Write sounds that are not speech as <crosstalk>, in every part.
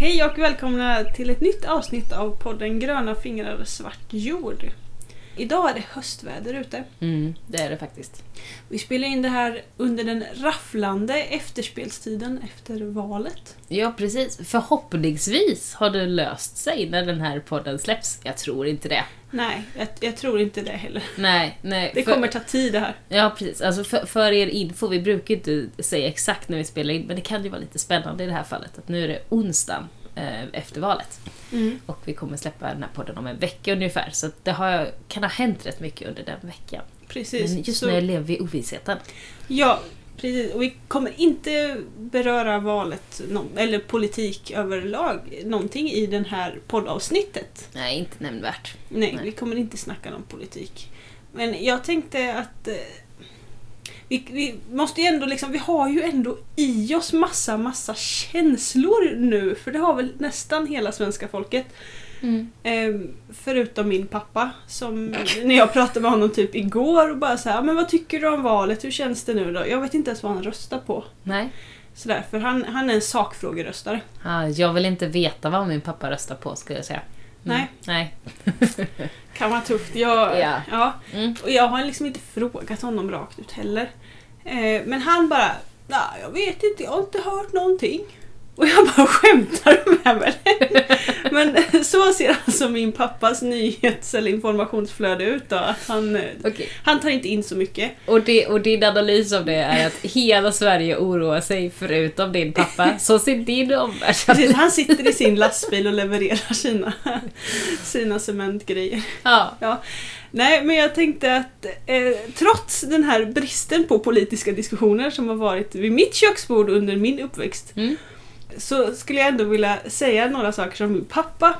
Hej och välkomna till ett nytt avsnitt av podden Gröna fingrar svart jord. Idag är det höstväder ute. Mm, det är det faktiskt. Vi spelar in det här under den rafflande efterspelstiden efter valet. Ja, precis. Förhoppningsvis har det löst sig när den här podden släpps. Jag tror inte det. Nej, jag, jag tror inte det heller. Nej, nej. Det för- kommer ta tid det här. Ja, precis. Alltså för, för er info, vi brukar inte säga exakt när vi spelar in, men det kan ju vara lite spännande i det här fallet. Att nu är det onsdag efter valet. Och vi kommer släppa den här podden om en vecka ungefär. Så det har, kan ha hänt rätt mycket under den veckan. Precis. Men just Så- nu lever vi i ovissheten. Ja, precis. Och vi kommer inte beröra valet, eller politik överlag, någonting i det här poddavsnittet. Nej, inte nämnvärt. Nej, Nej. vi kommer inte snacka om politik. Men jag tänkte att eh, vi, vi måste ju ändå liksom, vi har ju ändå i oss massa, massa känslor nu. För det har väl nästan hela svenska folket. Eh, förutom min pappa som, när jag pratade med honom typ igår och bara så här, men vad tycker du om valet? Hur känns det nu då? Jag vet inte ens vad han röstar på. Nej. Sådär, för han, han är en sakfrågeröstare. Ah, jag vill inte veta vad min pappa röstar på, skulle jag säga. Mm. Nej. Nej. Kan vara tufft. Jag, Ja. ja. Mm. Och jag har liksom inte frågat honom rakt ut heller. Eh, men han bara, nej jag vet inte, jag har inte hört någonting. Och jag bara skämtar med mig? <laughs> Men så ser alltså min pappas nyhets eller informationsflöde ut då. Att Han, Okej. han tar inte in så mycket. Och, det, och din analys av det är att hela Sverige oroar sig förutom din pappa. Så ser din omvärld Precis, han sitter i sin lastbil och levererar sina, sina cementgrejer. Ja. Ja. Nej, men jag tänkte att eh, trots den här bristen på politiska diskussioner som har varit vid mitt köksbord under min uppväxt Mm. Så skulle jag ändå vilja säga några saker som min pappa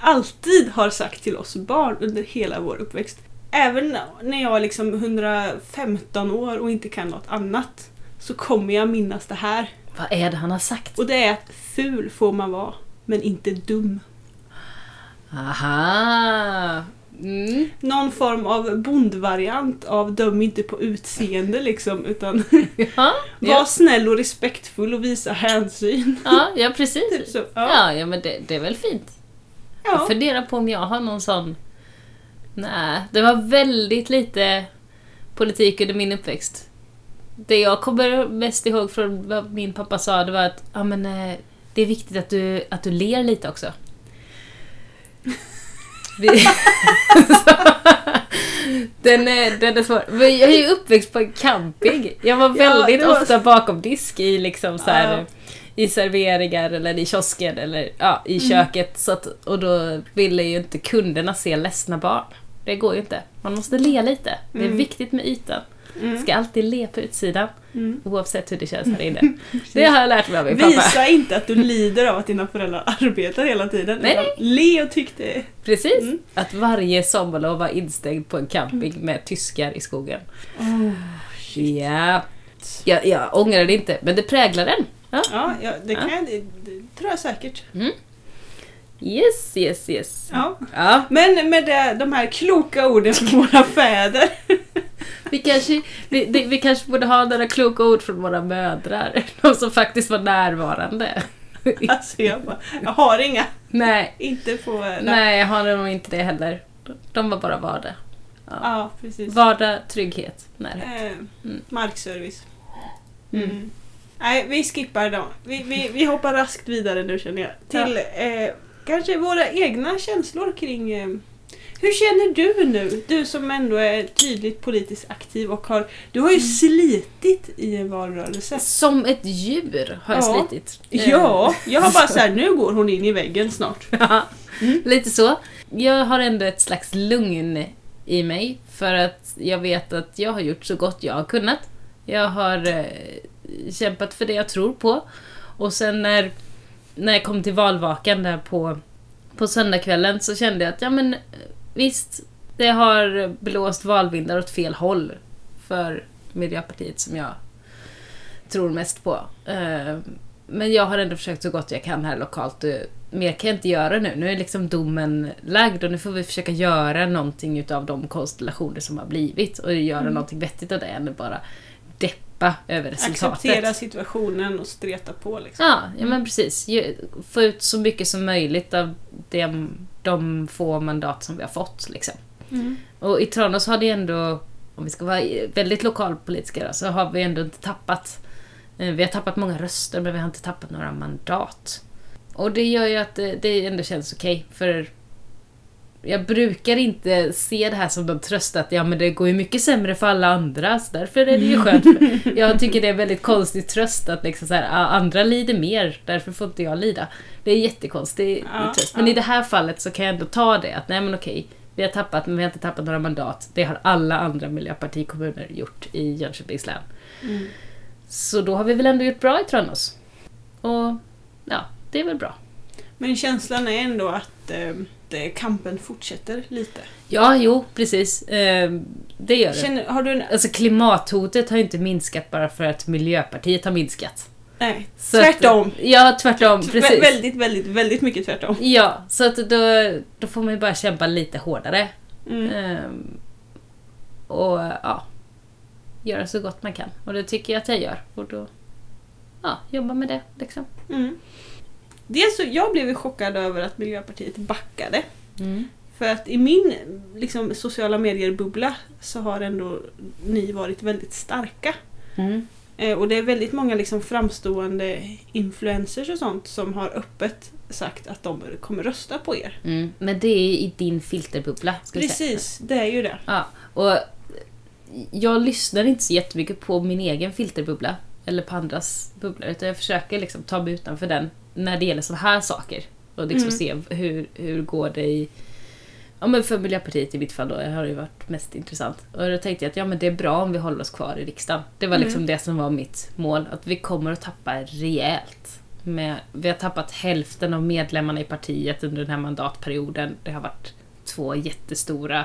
alltid har sagt till oss barn under hela vår uppväxt. Även när jag är liksom 115 år och inte kan något annat så kommer jag minnas det här. Vad är det han har sagt? Och det är att ful får man vara, men inte dum. Aha! Mm. någon form av bondvariant av döm inte på utseende liksom utan <laughs> Ja, var ja. snäll och respektfull och visa hänsyn. ja, ja precis. Typ så. Ja. Ja, ja men det, det är väl fint. Jag Ja. funderar på om jag har någon sån... Nej, det var väldigt lite politik under min uppväxt. Det jag kommer mest ihåg från vad min pappa sa, det var att ja, men, eh, det är viktigt att du, att du ler lite också. Vi- <laughs> den, är, den är svår. Men jag är ju uppväxt på en camping. Jag var Ja, väldigt det var- ofta bakom disk i liksom så här, Ja. i serveringar eller i kiosken eller ja, i Mm. köket. Så att, och då ville ju inte kunderna se ledsna barn. Det går ju inte. Man måste le lite. Det är Mm. viktigt med ytan. Mm. Ska alltid le på utsidan. Mm. Oavsett hur det känns här inne. <laughs> Det har jag lärt mig av min pappa. Visa inte att du lider av att dina föräldrar <laughs> arbetar hela tiden. Nej, Le och tyck det. Precis. Mm. Att varje sommarlov var instängd på en camping med tyskar i skogen. Ja. Jag, jag ångrar det inte, men det präglar den. Ja. Ja, ja det, kan Ja. jag, det, det tror jag säkert. Yes, yes, yes. Ja. Ja, Men med det, de här kloka orden från våra fäder. vi kanske, vi, det, vi kanske borde ha några kloka ord från våra mödrar. De som faktiskt var närvarande. Alltså jag bara, jag har inga. Nej, Inte på... nej jag har nog inte det heller. De var bara vardag. Ja. Ja, precis. Vardag, trygghet, närhet. Eh, Mm. Markservice. Mm. Mm. Nej, vi skippar dem. Vi, vi, vi hoppar raskt vidare nu känner jag. Till eh, kanske våra egna känslor kring... Eh, hur känner du nu? Du som ändå är tydligt politiskt aktiv och har... Du har ju slitit i en valrörelse. Som ett djur har jag Ja. slitit. Ja, jag har bara såhär, <laughs> nu går hon in i väggen snart. Ja, Mm. lite så. Jag har ändå ett slags lugn i mig för att jag vet att jag har gjort så gott jag har kunnat. Jag har eh, kämpat för det jag tror på. Och sen när, när jag kom till valvakan där på, på söndagskvällen så kände jag att ja men visst, det har blåst valvindar åt fel håll för Miljöpartiet som jag tror mest på. Eh, Men jag har ändå försökt så gott jag kan här lokalt. och Mer kan jag inte göra nu. Nu är liksom domen lagd och nu får vi försöka göra någonting utav de konstellationer som har blivit och göra Mm. någonting vettigt av det än bara deppa över resultatet. Acceptera situationen och streta på liksom. Ja, ja men precis. Få ut så mycket som möjligt av de, de få mandat som vi har fått. Liksom. Mm. Och i Tranås har det ändå, om vi ska vara väldigt lokalpolitiska då, så har vi ändå inte tappat. eh, Vi har tappat många röster men vi har inte tappat några mandat. Och det gör ju att det, det ändå känns okej för jag brukar inte se det här som någon tröst att ja men det går ju mycket sämre för alla andra så därför är det ju skönt. <laughs> jag tycker det är en väldigt konstig tröst att liksom så här, andra lider mer, därför får inte jag lida. Det är jättekonstig Ja, tröst. Men ja. i det här fallet så kan jag ändå ta det att nej men okej, vi har tappat men vi har inte tappat några mandat. Det har alla andra miljöpartikommuner gjort i Jönköpings län. Mm. Så då har vi väl ändå gjort bra i Tranås. Och ja, det är väl bra. Men känslan är ändå att eh, det, kampen fortsätter lite. Ja, jo, precis. Eh, det gör det. Känner, har du en... Alltså klimathotet har ju inte minskat bara för att Miljöpartiet har minskat. Nej, Så att- tvärtom. ja, tvärtom. Vä- Precis. Väldigt, väldigt, väldigt mycket tvärtom. Ja, så att då, då får man ju bara kämpa lite hårdare. Mm. Ehm, och ja, göra så gott man kan. Och det tycker jag att jag gör. Och då, ja, jobba med det liksom. Mm. Dels så, jag blev chockad över att Miljöpartiet backade. För att i min liksom, sociala medier-bubbla så har ändå ni varit väldigt starka. Mm. Eh, och det är väldigt många liksom, framstående influencers och sånt som har öppet sagt att de kommer rösta på er. Mm. Men det är i din filterbubbla. Precis, det är ju det. Ja, och jag lyssnar inte så jättemycket på min egen filterbubbla. Eller på andras bubblor. Utan jag försöker liksom ta mig utanför den när det gäller sådana här saker. Och liksom se hur, hur går det i... Ja men för Miljöpartiet i mitt fall då, det har ju varit mest intressant. Och då tänkte jag att ja men det är bra om vi håller oss kvar i riksdagen. Det var liksom det som var mitt mål. Att vi kommer att tappa rejält. Med, vi har tappat hälften av medlemmarna i partiet under den här mandatperioden. Det har varit två jättestora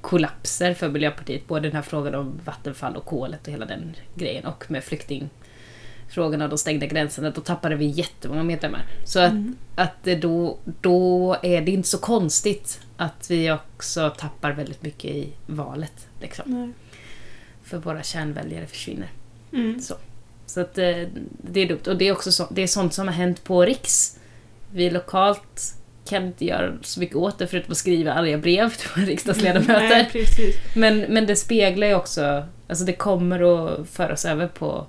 kollapser för Miljöpartiet. Både den här frågan om Vattenfall och kolet och hela den grejen och med flyktingfrågorna och de stängda gränserna. Då tappade vi jättemånga medlemmar. Så att, att det då, då är det inte så konstigt att vi också tappar väldigt mycket i valet. Liksom. Nej. För våra kärnväljare försvinner. Mm. Så, så att, eh, det är dumt. Och det är också så, det är sånt som har hänt på Riks. Vi lokalt kan inte göra så mycket åt det förutom att skriva arga brev till våra riksdagsledamöter. Nej. Men, men det speglar ju också, alltså det kommer att föras över på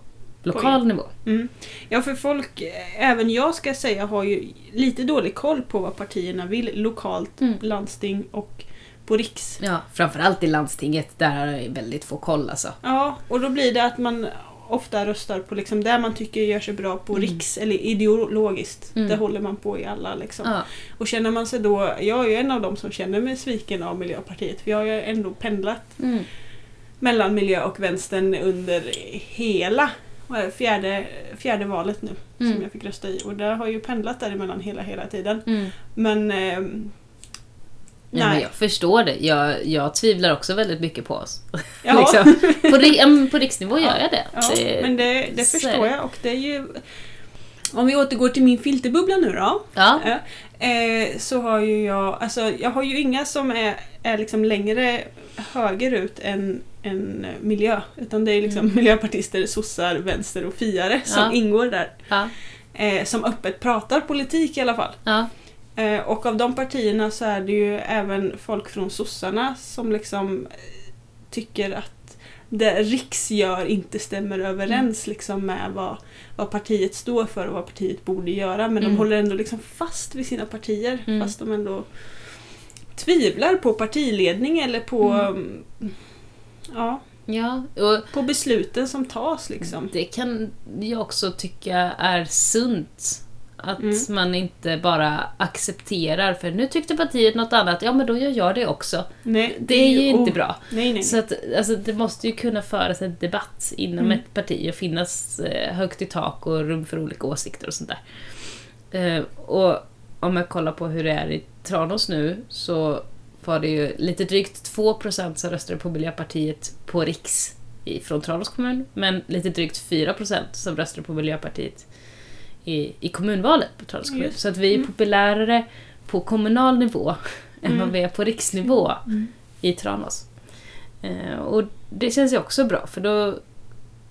lokal nivå. Mm. Ja, för folk, även jag ska säga, har ju lite dålig koll på vad partierna vill lokalt, Mm. landsting och på riks. Ja, framförallt i landstinget, där har jag väldigt få koll alltså. Ja, och då blir det att man ofta röstar på liksom där man tycker gör sig bra på riks eller ideologiskt. Mm. Det håller man på i alla liksom. Ja, Och känner man sig då, jag är ju en av dem som känner mig sviken av Miljöpartiet för jag har ju ändå pendlat mm, mellan miljö och vänstern under hela det, fjärde, fjärde valet nu Mm. som jag fick rösta i och där har ju pendlat däremellan hela, hela tiden. mm. Men ehm, Nej, men Nej. jag förstår det. Jag, jag tvivlar också väldigt mycket på oss. <laughs> liksom. på, men på riksnivå gör jag det. ja, det men det, det förstår det. jag och det är ju om vi återgår till min filterbubbla nu då. Ja. Ja, eh, så har ju jag, alltså jag har ju inga som är, är liksom längre högerut än, än miljö. Utan det är liksom miljöpartister, sossar, vänster och fiare som Mm. Ja. ingår där. Ja. Eh, som öppet pratar politik i alla fall. Ja. Eh, och av de partierna så är det ju även folk från sossarna som liksom eh, tycker att det Riks gör inte stämmer överens liksom med vad, vad partiet står för och vad partiet borde göra. Men Mm. de håller ändå liksom fast vid sina partier Mm. fast de ändå tvivlar på partiledning eller på, Mm. Ja, ja. Och på besluten som tas. Liksom. det kan jag också tycka är sunt. Att Mm. man inte bara accepterar, för nu tyckte partiet något annat, ja men då gör jag det också. Nej, Det är ju inte oh, bra. Nej, nej, nej. Så att, alltså, det måste ju kunna föras en debatt inom Mm. ett parti och finnas eh, högt i tak och rum för olika åsikter och sånt där. Eh, och om jag kollar på hur det är i Tranås nu så var det ju lite drygt 2% som röstade på Miljöpartiet på riks från Tranås kommun, men lite drygt 4% som röstade på Miljöpartiet i, i kommunvalet på Tranås kommun. Just. Så att vi är Mm. populärare på kommunal nivå <laughs> än Mm. vad vi är på riksnivå Mm. i Tranås. Eh, och det känns ju också bra för då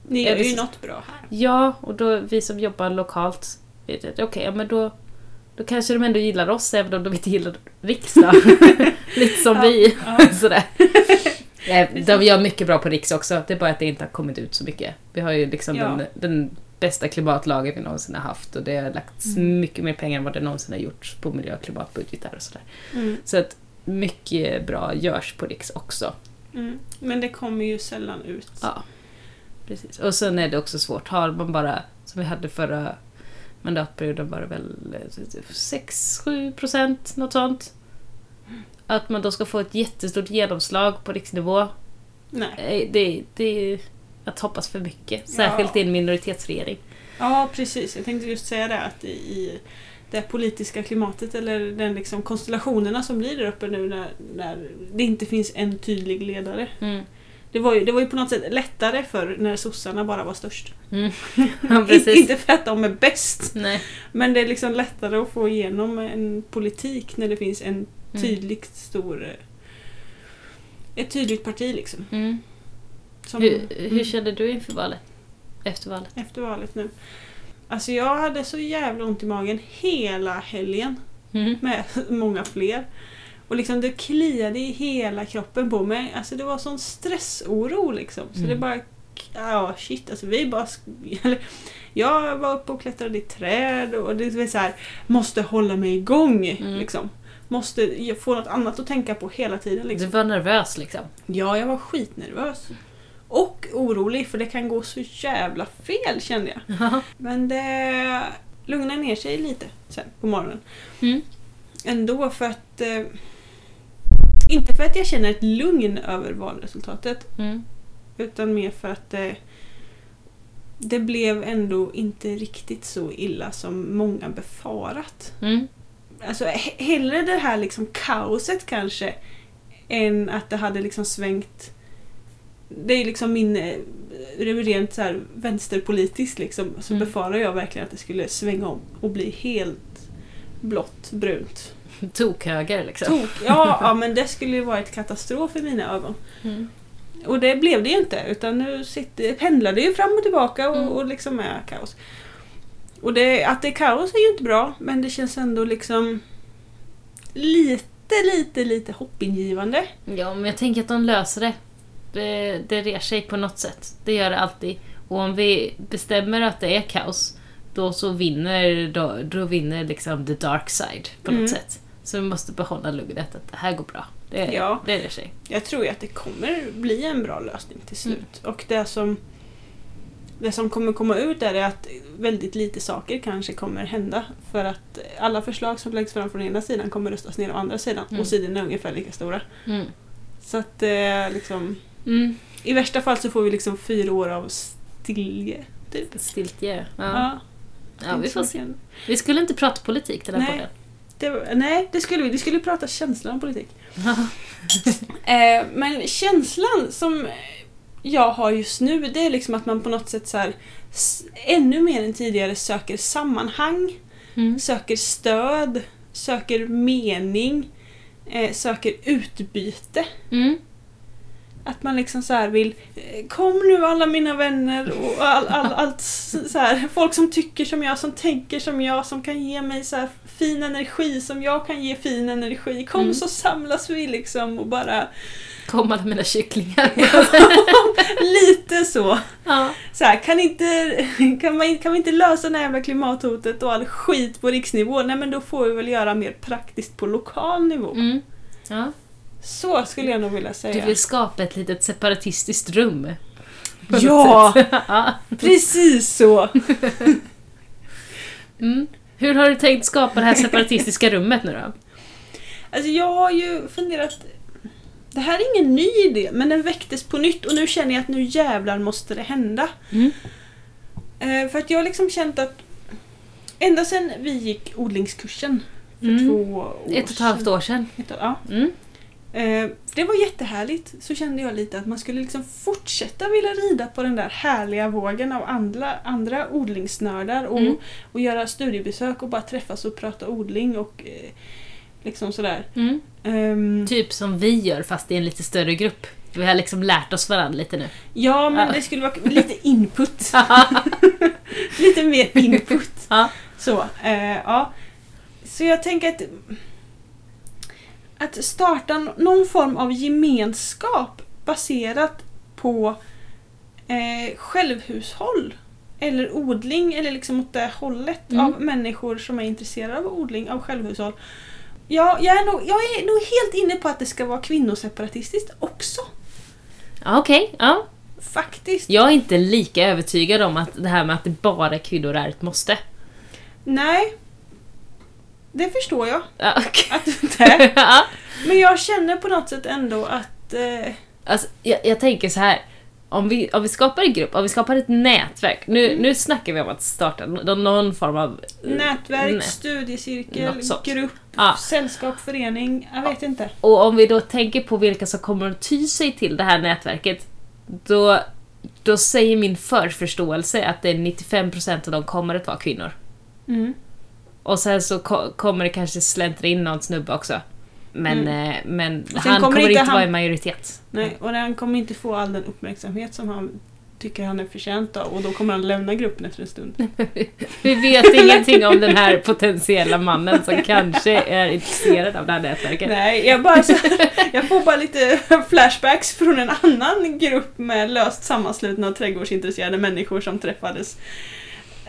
Ni Är gör det ju så- något bra här. Ja, och då vi som jobbar lokalt vet att okej, ja, men då, då kanske de ändå gillar oss även om de inte gillar riksdag. <laughs> Lite som vi. <laughs> Sådär. <laughs> Nej, de gör mycket bra på Riks också, det är bara att det inte har kommit ut så mycket. Vi har ju liksom Ja. den, den bästa klimatlagen vi någonsin har haft och det har lagts Mm. mycket mer pengar än vad det någonsin har gjorts på miljö och klimatbudgetar och sådär. Mm. Så att mycket bra görs på Riks också. Mm. Men det kommer ju sällan ut. Ja, precis. Och sen är det också svårt. Har man bara, som vi hade förra mandatperioden, var det väl 6-7 procent, något sånt. Att man då ska få ett jättestort genomslag på riksnivå. Nej. eh, Det, det är att hoppas för mycket. Särskilt Ja. i en minoritetsregering. Ja, precis. Jag tänkte just säga det att i, i det politiska klimatet eller den liksom konstellationerna som blir där uppe nu när, när det inte finns en tydlig ledare. Mm. Det var, ju, det var ju på något sätt lättare för när sossarna bara var störst. Mm. <laughs> Ja, inte för att de är bäst, Nej. men det är liksom lättare att få igenom en politik när det finns en Mm. tydligt stor... eh, Ett tydligt parti liksom. Mm. Som, Hur, hur Mm. kände du inför valet? Efter valet? Efter valet nu. Alltså jag hade så jävla ont i magen hela helgen. Mm. med <laughs> många fler. Och liksom det kliade i hela kroppen på mig. Alltså det var sån stressoro liksom. Så Mm. det bara... Ja, shit alltså vi bara... <laughs> Eller, jag var uppe och klättrade i träd och det är så här, måste hålla mig igång. Mm. Liksom. Måste få något annat att tänka på hela tiden. Du Liksom. var nervös liksom? Ja, jag var skitnervös. Och orolig för det kan gå så jävla fel kände jag. Ja. Men det lugnade ner sig lite sen på morgonen. Mm. Ändå för att... Inte för att jag känner ett lugn över valresultatet. Mm. Utan mer för att eh, det blev ändå inte riktigt så illa som många befarat. Mm. Alltså he- hellre det här liksom kaoset kanske än att det hade liksom svängt det är liksom min eh, rent så här vänsterpolitiskt liksom så Mm. befarar jag verkligen att det skulle svänga om och bli helt blått, brunt. <laughs> Tokhöger liksom. Tok. Ja, ja, men det skulle ju vara ett katastrof i mina ögon. Mm. Och det blev det ju inte utan nu sitter, pendlar det ju fram och tillbaka och, Mm. och liksom är kaos. Och det, att det är kaos är ju inte bra men det känns ändå liksom lite, lite, lite hoppingivande. Ja, men jag tänker att de löser det. Det, det rer sig på något sätt. Det gör det alltid. Och om vi bestämmer att det är kaos, då så vinner, då, då vinner liksom the dark side på något Mm. sätt. Så vi måste behålla lugnet att det här går bra. Det, Ja. det rer sig. Jag tror ju att det kommer bli en bra lösning till slut. Och det som, det som kommer komma ut är att väldigt lite saker kanske kommer hända. För att alla förslag som läggs fram från ena sidan kommer röstas ner av andra sidan. Mm. Och sidorna är ungefär lika stora. Mm. Så att eh, liksom, Mm. i värsta fall så får vi liksom fyra år av stilje. Typ. Stiltje. Ja. Ja, Ja. vi får se. Vi skulle inte prata politik den här Nej. podden. Det, nej, det skulle vi. Vi skulle prata känslan om politik. <laughs> Eh, men känslan som jag har just nu det är liksom att man på något sätt så här, ännu mer än tidigare söker sammanhang, Mm. söker stöd, söker mening, eh, söker utbyte. Mm. Att man liksom så här vill eh, Kom nu alla mina vänner och all, all, allt så här, folk som tycker som jag, som tänker som jag, som kan ge mig så här fin energi som jag kan ge fin energi. Kom Mm. så samlas vi liksom och bara Kom alla mina kycklingar. <laughs> lite så. ja. så här, kan, inte, kan, man, kan vi inte lösa det här jävla klimathotet och all skit på riksnivå? Nej men då får vi väl göra mer praktiskt på lokal nivå. Mm. ja. Så skulle jag nog vilja Du säga. vill skapa ett litet separatistiskt rum. <laughs> ja. precis så! <laughs> Mm. Hur har du tänkt skapa det här separatistiska rummet nu då? Alltså jag har ju funderat... Det här är ingen ny idé, men den väcktes på nytt och nu känner jag att nu jävlar måste det hända. Mm. Eh, för att jag har liksom känt att ända sedan vi gick odlingskursen för Mm. två år Ett och ett halvt år sedan. Ett ja. Mm. Eh, det var jättehärligt. Så kände jag lite att man skulle liksom fortsätta vilja rida på den där härliga vågen av andra, andra odlingsnördar och, Mm. och göra studiebesök och bara träffas och prata odling och eh, liksom sådär. Mm. Ehm, Typ som vi gör fast i en lite större grupp. Vi har liksom lärt oss varandra lite nu. Ja, men Ja. det skulle vara lite input. <laughs> lite mer input. Ja. Så, eh, ja. Så jag tänker att att starta någon form av gemenskap baserat på eh, självhushåll eller odling eller liksom åt det hållet Mm. av människor som är intresserade av odling av självhushåll. Ja, jag, är nog, jag är nog helt inne på att det ska vara kvinnoseparatistiskt också. Okej, ja. Faktiskt. Jag är inte lika övertygad om att det här med att det bara kvinnor är ett måste. Nej. Det förstår jag. Ja. Att det är. <laughs> ja. Men jag känner på något sätt ändå att... Eh, Alltså, jag, jag tänker så här. Om vi, om vi skapar en grupp, om vi skapar ett nätverk. Nu, Mm. nu snackar vi om att starta någon, någon form av... nätverk, nät- studiecirkel, grupp, Ja. sällskap, förening. Jag vet inte. Och om vi då tänker på vilka som kommer att ty sig till det här nätverket. Då, då säger min förförståelse att det är 95% av dem kommer att vara kvinnor. Mm. Och sen så ko- kommer det kanske släntra in någon snubbe också. Men, eh, men han kommer inte han- vara i majoritet. Nej, och han kommer inte få all den uppmärksamhet som han tycker han är förtjänt av och då kommer han lämna gruppen efter en stund. <laughs> Vi vet ingenting om den här potentiella mannen som kanske är intresserad av det här nätverket. Nej, jag, bara så, jag får bara lite flashbacks från en annan grupp med löst sammanslutna trädgårdsintresserade människor som träffades.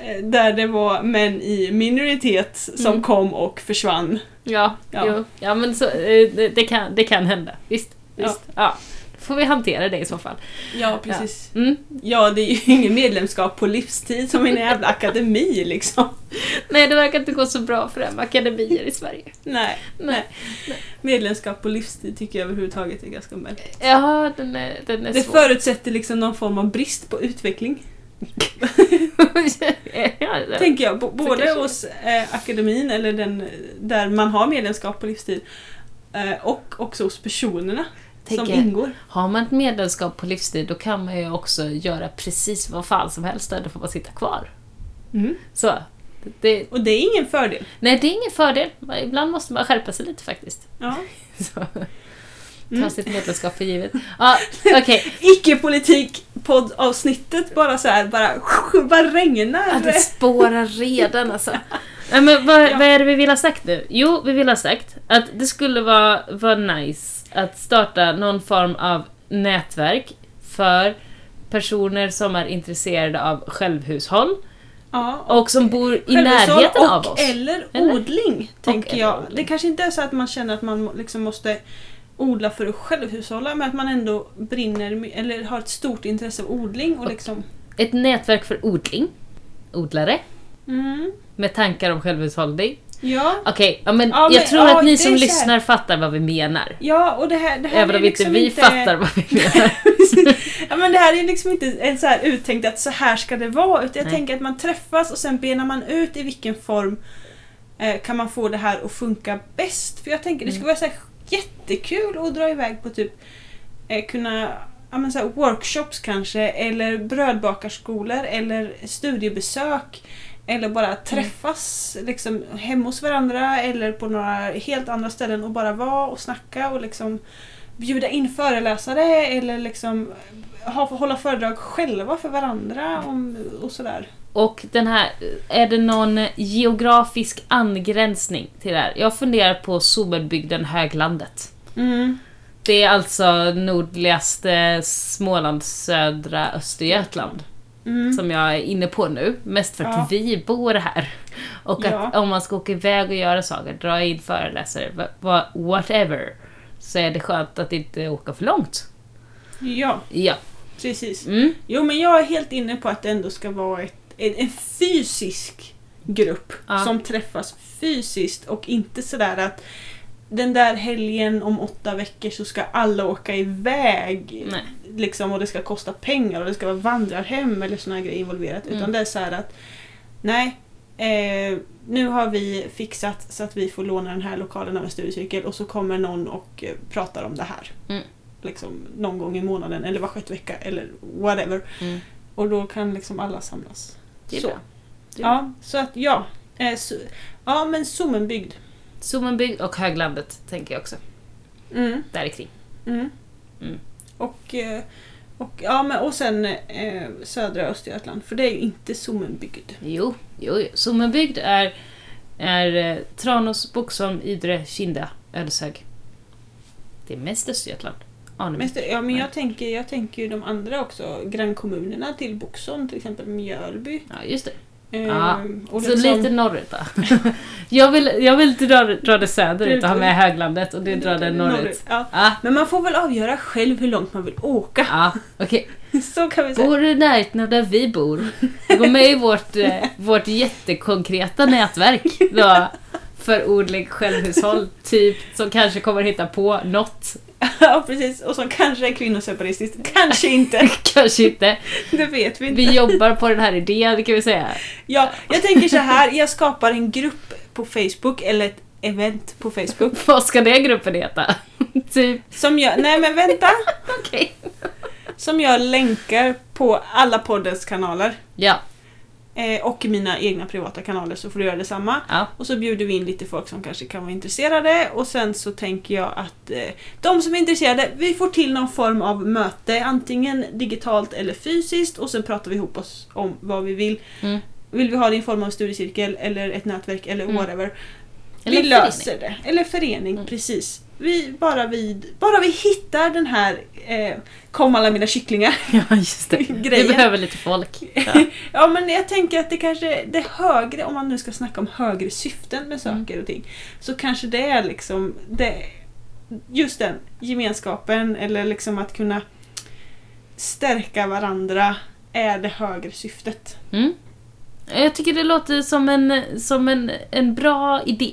Eh, Där det var män i minoritet som Mm. kom och försvann. Ja, Ja. Jo. ja men så, eh, det, det, kan, det kan hända. Visst. Ja. visst. Ja. Då får vi hantera det i så fall. Ja, precis. Mm. Ja, det är ju <laughs> ingen medlemskap på livstid som en jävla akademi liksom. Nej, det verkar inte gå så bra för de akademier i Sverige. Nej, Nej. medlemskap på livstid tycker jag överhuvudtaget är ganska märkligt. Ja, den är, den är Det svår. förutsätter liksom någon form av brist på utveckling. Tänker jag, både hos eh, akademin eller den där man har medlemskap på livstid eh, och också hos personerna som Tänker- ingår. Har man ett medlemskap på livstid då kan man ju också göra precis vad fan som helst där, då får man sitta kvar. Mm. Så. Det, Och det är ingen fördel. nej, det är ingen fördel. Ibland måste man skärpa sig lite faktiskt. Ja. <laughs> Så. Ta Mm. sitt medlemskap för givet. <laughs> Ja, okej. Icke-politik poddavsnittet bara så här, bara, <laughs> bara regnar. Ja, det spårar redan alltså. <laughs> Men vad, Ja. vad är det vi vill ha sagt nu? Jo, vi vill ha sagt att det skulle vara, vara nice att starta någon form av nätverk för personer som är intresserade av självhushåll Ja, och som bor i närheten och av oss. eller, Eller? odling, tänker eller jag. odling. Det kanske inte är så att man känner att man liksom måste odla för att självhushålla, men att man ändå brinner eller har ett stort intresse av odling och liksom... Ett nätverk för odling. Odlare. Mm, Med tankar om självhushållning. ja. Okej, ja, men Ja, jag men- tror ja, att ni som lyssnar fattar vad vi menar. Ja, och det här, det här Även om inte liksom vi inte... fattar vad vi menar. <laughs> ja, men det här är liksom inte en så här uttänkt att så här ska det vara, utan jag Nej. tänker att man träffas och sen benar man ut i vilken form eh, kan man få det här att funka bäst. För jag tänker det skulle Mm. vara så här jättekul att dra iväg på typ eh, kunna ja, men så här workshops kanske, eller brödbakarskolor, eller studiebesök. Eller bara träffas liksom, hemma hos varandra eller på några helt andra ställen och bara vara och snacka och liksom bjuda in föreläsare eller liksom ha, hålla föredrag själva för varandra om, och sådär. Och den här, är det någon geografisk angränsning till det här? Jag funderar på Somerbygden Höglandet. Mm. Det är alltså nordligaste Småland, södra Östergötland. Mm. Som jag är inne på nu. Mest för att Ja. vi bor här. Och att Ja. om man ska åka iväg och göra saker, dra in föreläsare, whatever. Så är det skönt att inte åka för långt. Ja, Ja. precis. Mm. Jo men jag är helt inne på att det ändå ska vara ett, en, en fysisk grupp Ja. som träffas fysiskt och inte sådär att den där helgen om åtta veckor så ska alla åka iväg Nej. liksom, och det ska kosta pengar och det ska vara vandrarhem eller här grejer involverat. Mm. Utan det är så här att nej, eh, nu har vi fixat så att vi får låna den här lokalen av en studiecirkel och så kommer någon och eh, pratar om det här. Mm. Liksom någon gång i månaden eller var sjätte vecka eller whatever. Mm. Och då kan liksom alla samlas. Det är så. bra. Det är bra. Ja, så att ja. Eh, så, ja men Sommenbygd. Sommenbygd och Höglandet tänker jag också. Mm. Där kring. Mm. Mm. Och, eh, och, ja, men, och sen eh, södra Östergötland, för det är ju inte Sommenbygd. Jo, jo, jo. Sommenbygd är, är eh, Tranås, Boxholm, Idre, Kinda, Ödeshög. Det är mest Östergötland. Men, ja, men jag, tänker, jag tänker ju de andra också, grannkommunerna till Boxholm, till exempel Mjölby. Ja, just det. Eh, Ja, Så liksom- lite norrut då. <laughs> jag, vill, jag vill dra, dra det söderut och ha med höglandet och du drar det norrut. Ja. Ja, Men man får väl avgöra själv hur långt man vill åka. ja okej. <laughs> Så kan vi säga. Bor du i närheten av där vi bor? Gå med i vårt, eh, vårt jättekonkreta nätverk då, för odling självhushåll, typ, som kanske kommer hitta på något. <laughs> Ja, precis. Och som kanske är kvinnoseparistiskt. Kanske inte. <laughs> Kanske inte. Det vet vi inte. Vi jobbar på den här idén kan vi säga. Ja, jag tänker så här. Jag skapar en grupp på Facebook, eller ett event på Facebook. <laughs> Vad ska den gruppen heta? typ, Som jag... Nej men vänta! okej. Som jag länkar på alla poddens kanaler. Ja, Eh, och mina egna privata kanaler så får du göra detsamma. ja. Och så bjuder vi in lite folk som kanske kan vara intresserade och sen så tänker jag att eh, de som är intresserade, vi får till någon form av möte, antingen digitalt eller fysiskt och sen pratar vi ihop oss om vad vi vill. Mm. Vill vi ha det i form av studiecirkel eller ett nätverk eller Mm. whatever. Eller vi löser det. Eller förening, Mm. precis. Vi, bara, vi, bara vi hittar den här eh, kom alla mina kycklingar. <laughs> Ja, just det. Vi Grejen. behöver lite folk. Ja. <laughs> Ja men jag tänker att det kanske det högre, om man nu ska snacka om högre syften med Mm. saker och ting. Så kanske det är liksom det, just den gemenskapen eller liksom att kunna stärka varandra är det högre syftet. Mm. Jag tycker det låter som en, som en, en bra idé.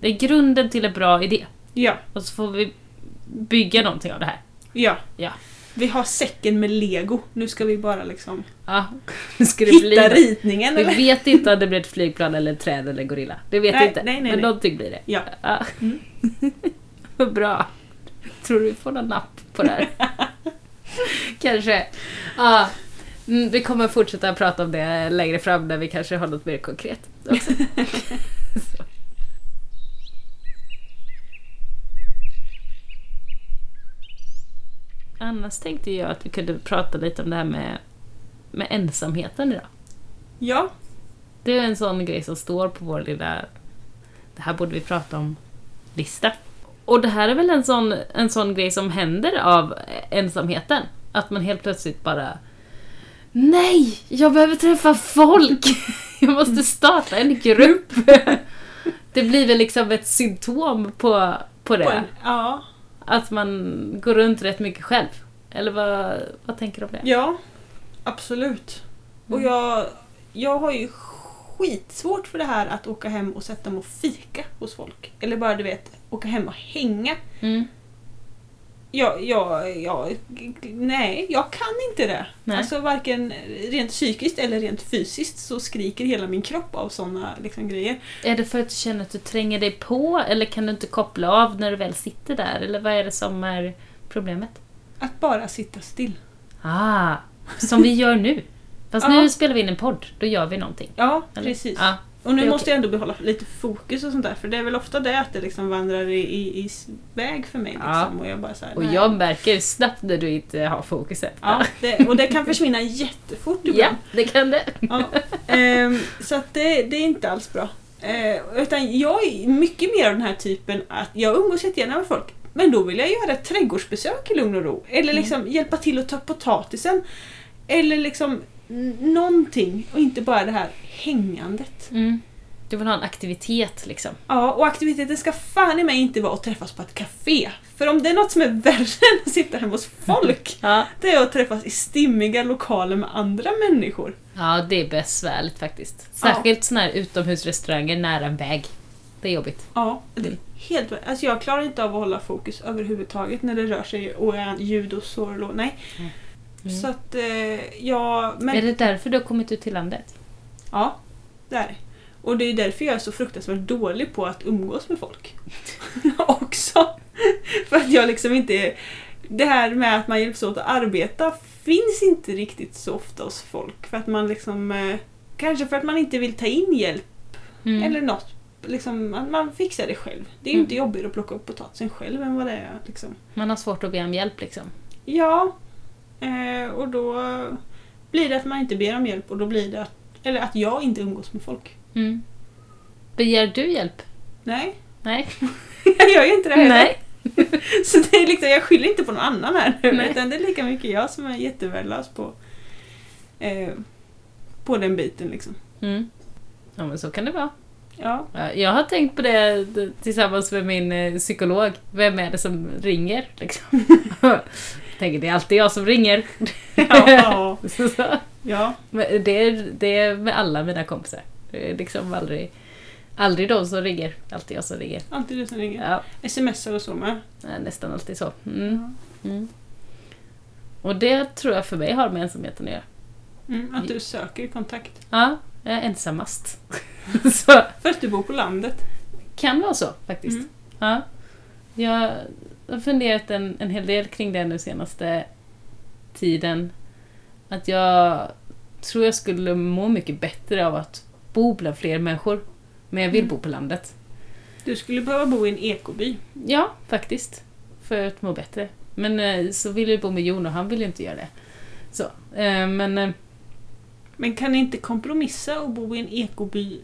Det är grunden till en bra idé. Ja, Och så får vi bygga någonting av det här. ja. Ja. Vi har säcken med lego. Nu ska vi bara liksom Ja, ska det bli hitta det. ritningen Vi eller? vet inte om det blir ett flygplan eller ett träd eller en gorilla. Det vet Nej, vi inte. nej, nej, men nej. någonting blir det. Ja. Ja. Mm. <laughs> Vad bra. Tror du vi får någon napp på det här? <laughs> kanske. Ja. Mm, vi kommer fortsätta prata om det längre fram när vi kanske har något mer konkret. <laughs> Också. Så. Annars tänkte jag att vi kunde prata lite om det här med, med ensamheten idag. Ja, Det är en sån grej som står på vår lilla det här borde vi prata om lista. Och det här är väl en sån, en sån grej som händer av ensamheten. Att man helt plötsligt bara Nej! Jag behöver träffa folk! <laughs> Jag måste starta en grupp! <laughs> Det blir väl liksom ett symptom på, på det. på en, ja. Att man går runt rätt mycket själv. Eller vad, vad tänker du om det? Ja, absolut. Och Mm. jag, jag har ju skitsvårt för det här att åka hem och sätta mig och fika hos folk. Eller bara du vet, åka hem och hänga. Mm. Jag, jag, jag, nej, jag kan inte det. Nej. Alltså varken rent psykiskt eller rent fysiskt så skriker hela min kropp av sådana liksom, grejer. Är det för att du känner att du tränger dig på eller kan du inte koppla av när du väl sitter där? Eller vad är det som är problemet? Att bara sitta still. Ah, som vi gör nu. Fast nu spelar vi in en podd, då gör vi någonting. Ja, Eller? precis. Ja, Och nu måste jag ändå behålla lite fokus och sånt där. För det är väl ofta det att det liksom vandrar i, i, i väg för mig. Liksom. Ja. Och jag bara så här, och jag märker snabbt när du inte har fokuset. Ja, det, och det kan försvinna jättefort ja ibland. det kan det. Ja. Ehm, så att det, det är inte alls bra. Eh, utan jag är mycket mer av den här typen att jag umgås jättegärna med folk. Men då vill jag göra ett trädgårdsbesök i lugn och ro. Eller Mm. liksom hjälpa till att ta potatisen. Eller liksom någonting. Och inte bara det här hängandet. Mm. Du vill ha en aktivitet liksom. Ja, och aktiviteten ska fan i mig inte vara att träffas på ett café. För om det är något som är värre <laughs> än att sitta hemma hos folk, Ja. det är att träffas i stimmiga lokaler med andra människor. ja, det är besvärligt faktiskt. Särskilt såna här utomhusrestauranger nära en väg. Det är jobbigt. Ja, det är helt Alltså jag klarar inte av att hålla fokus överhuvudtaget när det rör sig och ljud och sorl och nej. Mm. Så att eh, jag... Men, Är det därför du har kommit ut till landet? Ja, det är det. Och det är därför jag är så fruktansvärt dålig på att umgås med folk. <laughs> Också. För att jag liksom inte... Det här med att man hjälps åt att arbeta finns inte riktigt så ofta hos folk. För att man liksom... Eh, kanske för att man inte vill ta in hjälp Mm. eller något. Liksom, att man fixar det själv. Det är ju Mm. inte jobbigare att plocka upp potatisen själv än vad det är. Liksom. Man har svårt att be om hjälp liksom. Ja. Eh, och då blir det att man inte ber om hjälp och då blir det att, eller att jag inte umgås med folk. Mm. Begär du hjälp? Nej, Nej. <laughs> jag gör ju inte det heller. Nej. <laughs> Så det är liksom, jag skyller inte på någon annan här nu, Nej. utan det är lika mycket jag som är jättevärdelös på, eh, på den biten liksom. Mm. Ja, men så kan det vara. Ja, Ja, Jag har tänkt på det tillsammans med min eh, psykolog. Vem är det som ringer? Liksom. <laughs> tänker, det är alltid jag som ringer. <laughs> ja, <laughs> ja. Men det, är, det är med alla mina kompisar. Det är liksom aldrig, aldrig de som ringer. Alltid jag som ringer. alltid du som ringer. Ja, Smsar och så med. nästan alltid så. Mm. Mm. Och det tror jag för mig har med ensamheten att göra. Mm, att du söker kontakt. Ja, jag är ensammast. <laughs> så För att du bor på landet. kan vara så faktiskt. Mm. Ja. Jag har funderat en, en hel del kring det nu senaste tiden. Att jag tror jag skulle må mycket bättre av att bo bland fler människor. Men jag vill Mm. bo på landet. Du skulle behöva bo i en ekoby. Ja, faktiskt. För att må bättre. Men eh, så vill jag bo med Jon och han vill ju inte göra det. Så, eh, men... eh, Men kan ni inte kompromissa och bo i en ekoby,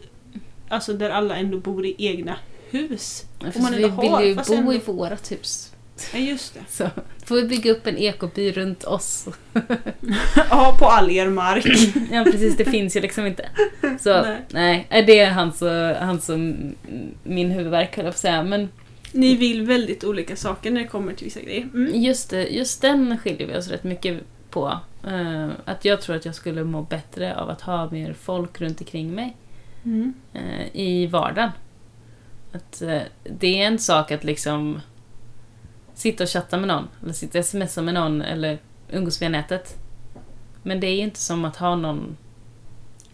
alltså där alla ändå bor i egna hus? Man vi vill ju bo ändå- i vårat hus. Ja, just det. Så får vi bygga upp en ekoby runt oss. <laughs> Ja, på all er mark. Ja precis, det finns ju liksom inte. Så Nej. nej, det är hans och, hans och min huvudvärk höll jag på att säga. Men Ni vill väldigt olika saker när det kommer till vissa grejer. Mm. just, det, just den skiljer vi oss rätt mycket på. Eh, att jag tror att jag skulle må bättre av att ha mer folk runt omkring mig Mm. eh, i vardagen. Att eh, det är en sak att liksom sitta och chatta med någon, eller sitta och smsa med någon, eller umgås via nätet. Men det är inte som att ha någon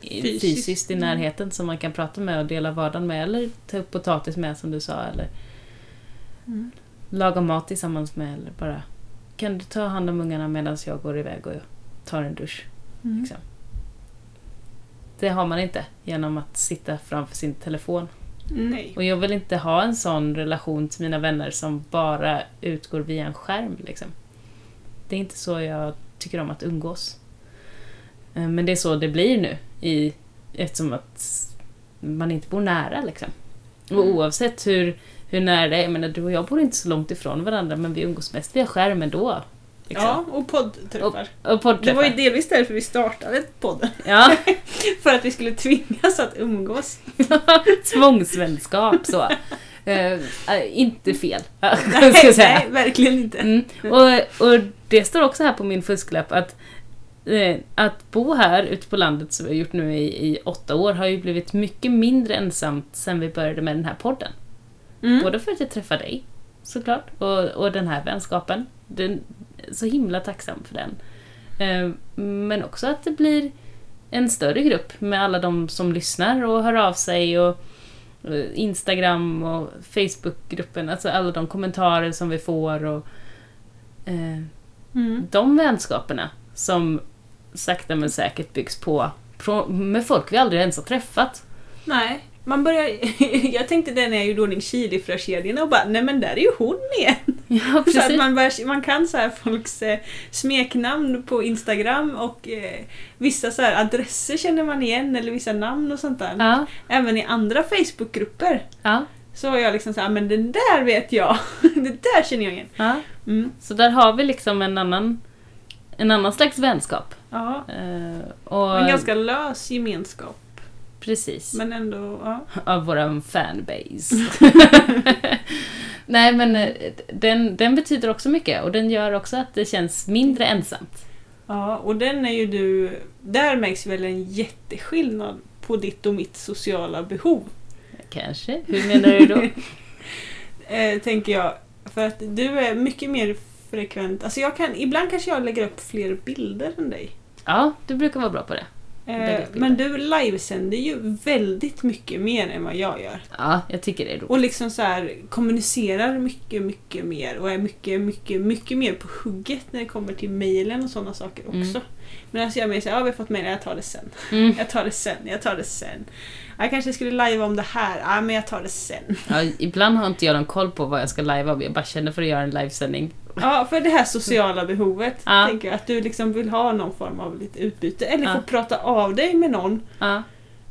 Fysiskt. fysiskt i närheten som man kan prata med och dela vardagen med, eller ta upp potatis med som du sa, eller Mm. laga mat tillsammans med, eller bara kan du ta hand om ungarna medan jag går iväg och tar en dusch? Mm. Liksom. Det har man inte genom att sitta framför sin telefon. Nej. Och jag vill inte ha en sån relation till mina vänner som bara utgår via en skärm. Liksom. Det är inte så jag tycker om att umgås. Eh, Men det är så det blir nu, i, eftersom att man inte bor nära. Liksom. Och Mm. oavsett hur, hur nära det är, jag menar, du och jag bor inte så långt ifrån varandra, men vi umgås mest via skärmen då. Liksom. Ja, och poddträffar. Och Det poddträffar. var ju delvis därför vi startade podden. Ja, <laughs> För att vi skulle tvingas att umgås. <laughs> tvångsvänskap så. Eh, inte fel, <laughs> ska Nej, jag säga. nej, verkligen inte. Mm. Och, och det står också här på min fusklapp att eh, att bo här ute på landet som vi har gjort nu i, i åtta år har ju blivit mycket mindre ensamt sen vi började med den här podden. Mm. Både för att jag träffar dig, såklart, och, och den här vänskapen. Den, så himla tacksam för den. Eh, men också att det blir en större grupp med alla de som lyssnar och hör av sig och eh, Instagram och Facebookgruppen, alltså alla de kommentarer som vi får och eh, Mm. de vänskaperna som sakta men säkert byggs på med folk vi aldrig ens har träffat. Nej. Man börjar, <laughs> jag tänkte det när jag gjorde ordning chilifrökedjorna och bara, nej men där är ju hon igen. <laughs> Ja, Så att man, börjar, man kan så här folks eh, smeknamn på Instagram och eh, vissa så här adresser känner man igen eller vissa namn och sånt där. Ja, Även i andra Facebookgrupper ja, så var jag liksom så här, men den där vet jag. <laughs> det där känner jag igen. ja. Mm. Så där har vi liksom en annan, en annan slags vänskap. Ja. Eh, och En ganska lös gemenskap. Precis. Men ändå, ja. Av våran fanbase. <laughs> Nej men eh, den, den betyder också mycket och den gör också att det känns mindre ensamt. Ja, och den är ju du... Där märks väl en jätteskillnad på ditt och mitt sociala behov. Kanske? Hur menar du då? <laughs> Eh, tänker jag. För att du är mycket mer frekvent. Alltså jag kan, ibland kanske jag lägger upp fler bilder än dig. Ja, du brukar vara bra på det. Eh, men du livesänder ju väldigt mycket mer än vad jag gör. Ja, jag tycker det är roligt. Och liksom så här kommunicerar mycket, mycket mer och är mycket, mycket, mycket mer på hugget när det kommer till mejlen och sådana saker också. Mm. Men alltså jag är mer såhär, ja vi har fått mejl, jag tar det sen. Mm. Jag tar det sen, jag tar det sen. Jag kanske skulle live om det här, ja men jag tar det sen. Ja, ibland har inte jag någon koll på vad jag ska live om. Jag bara känner för att göra en livesändning. Ja, för det här sociala behovet. Ja. Tänker jag, att du liksom vill ha någon form av lite utbyte. Eller Ja. få prata av dig med någon. Ja.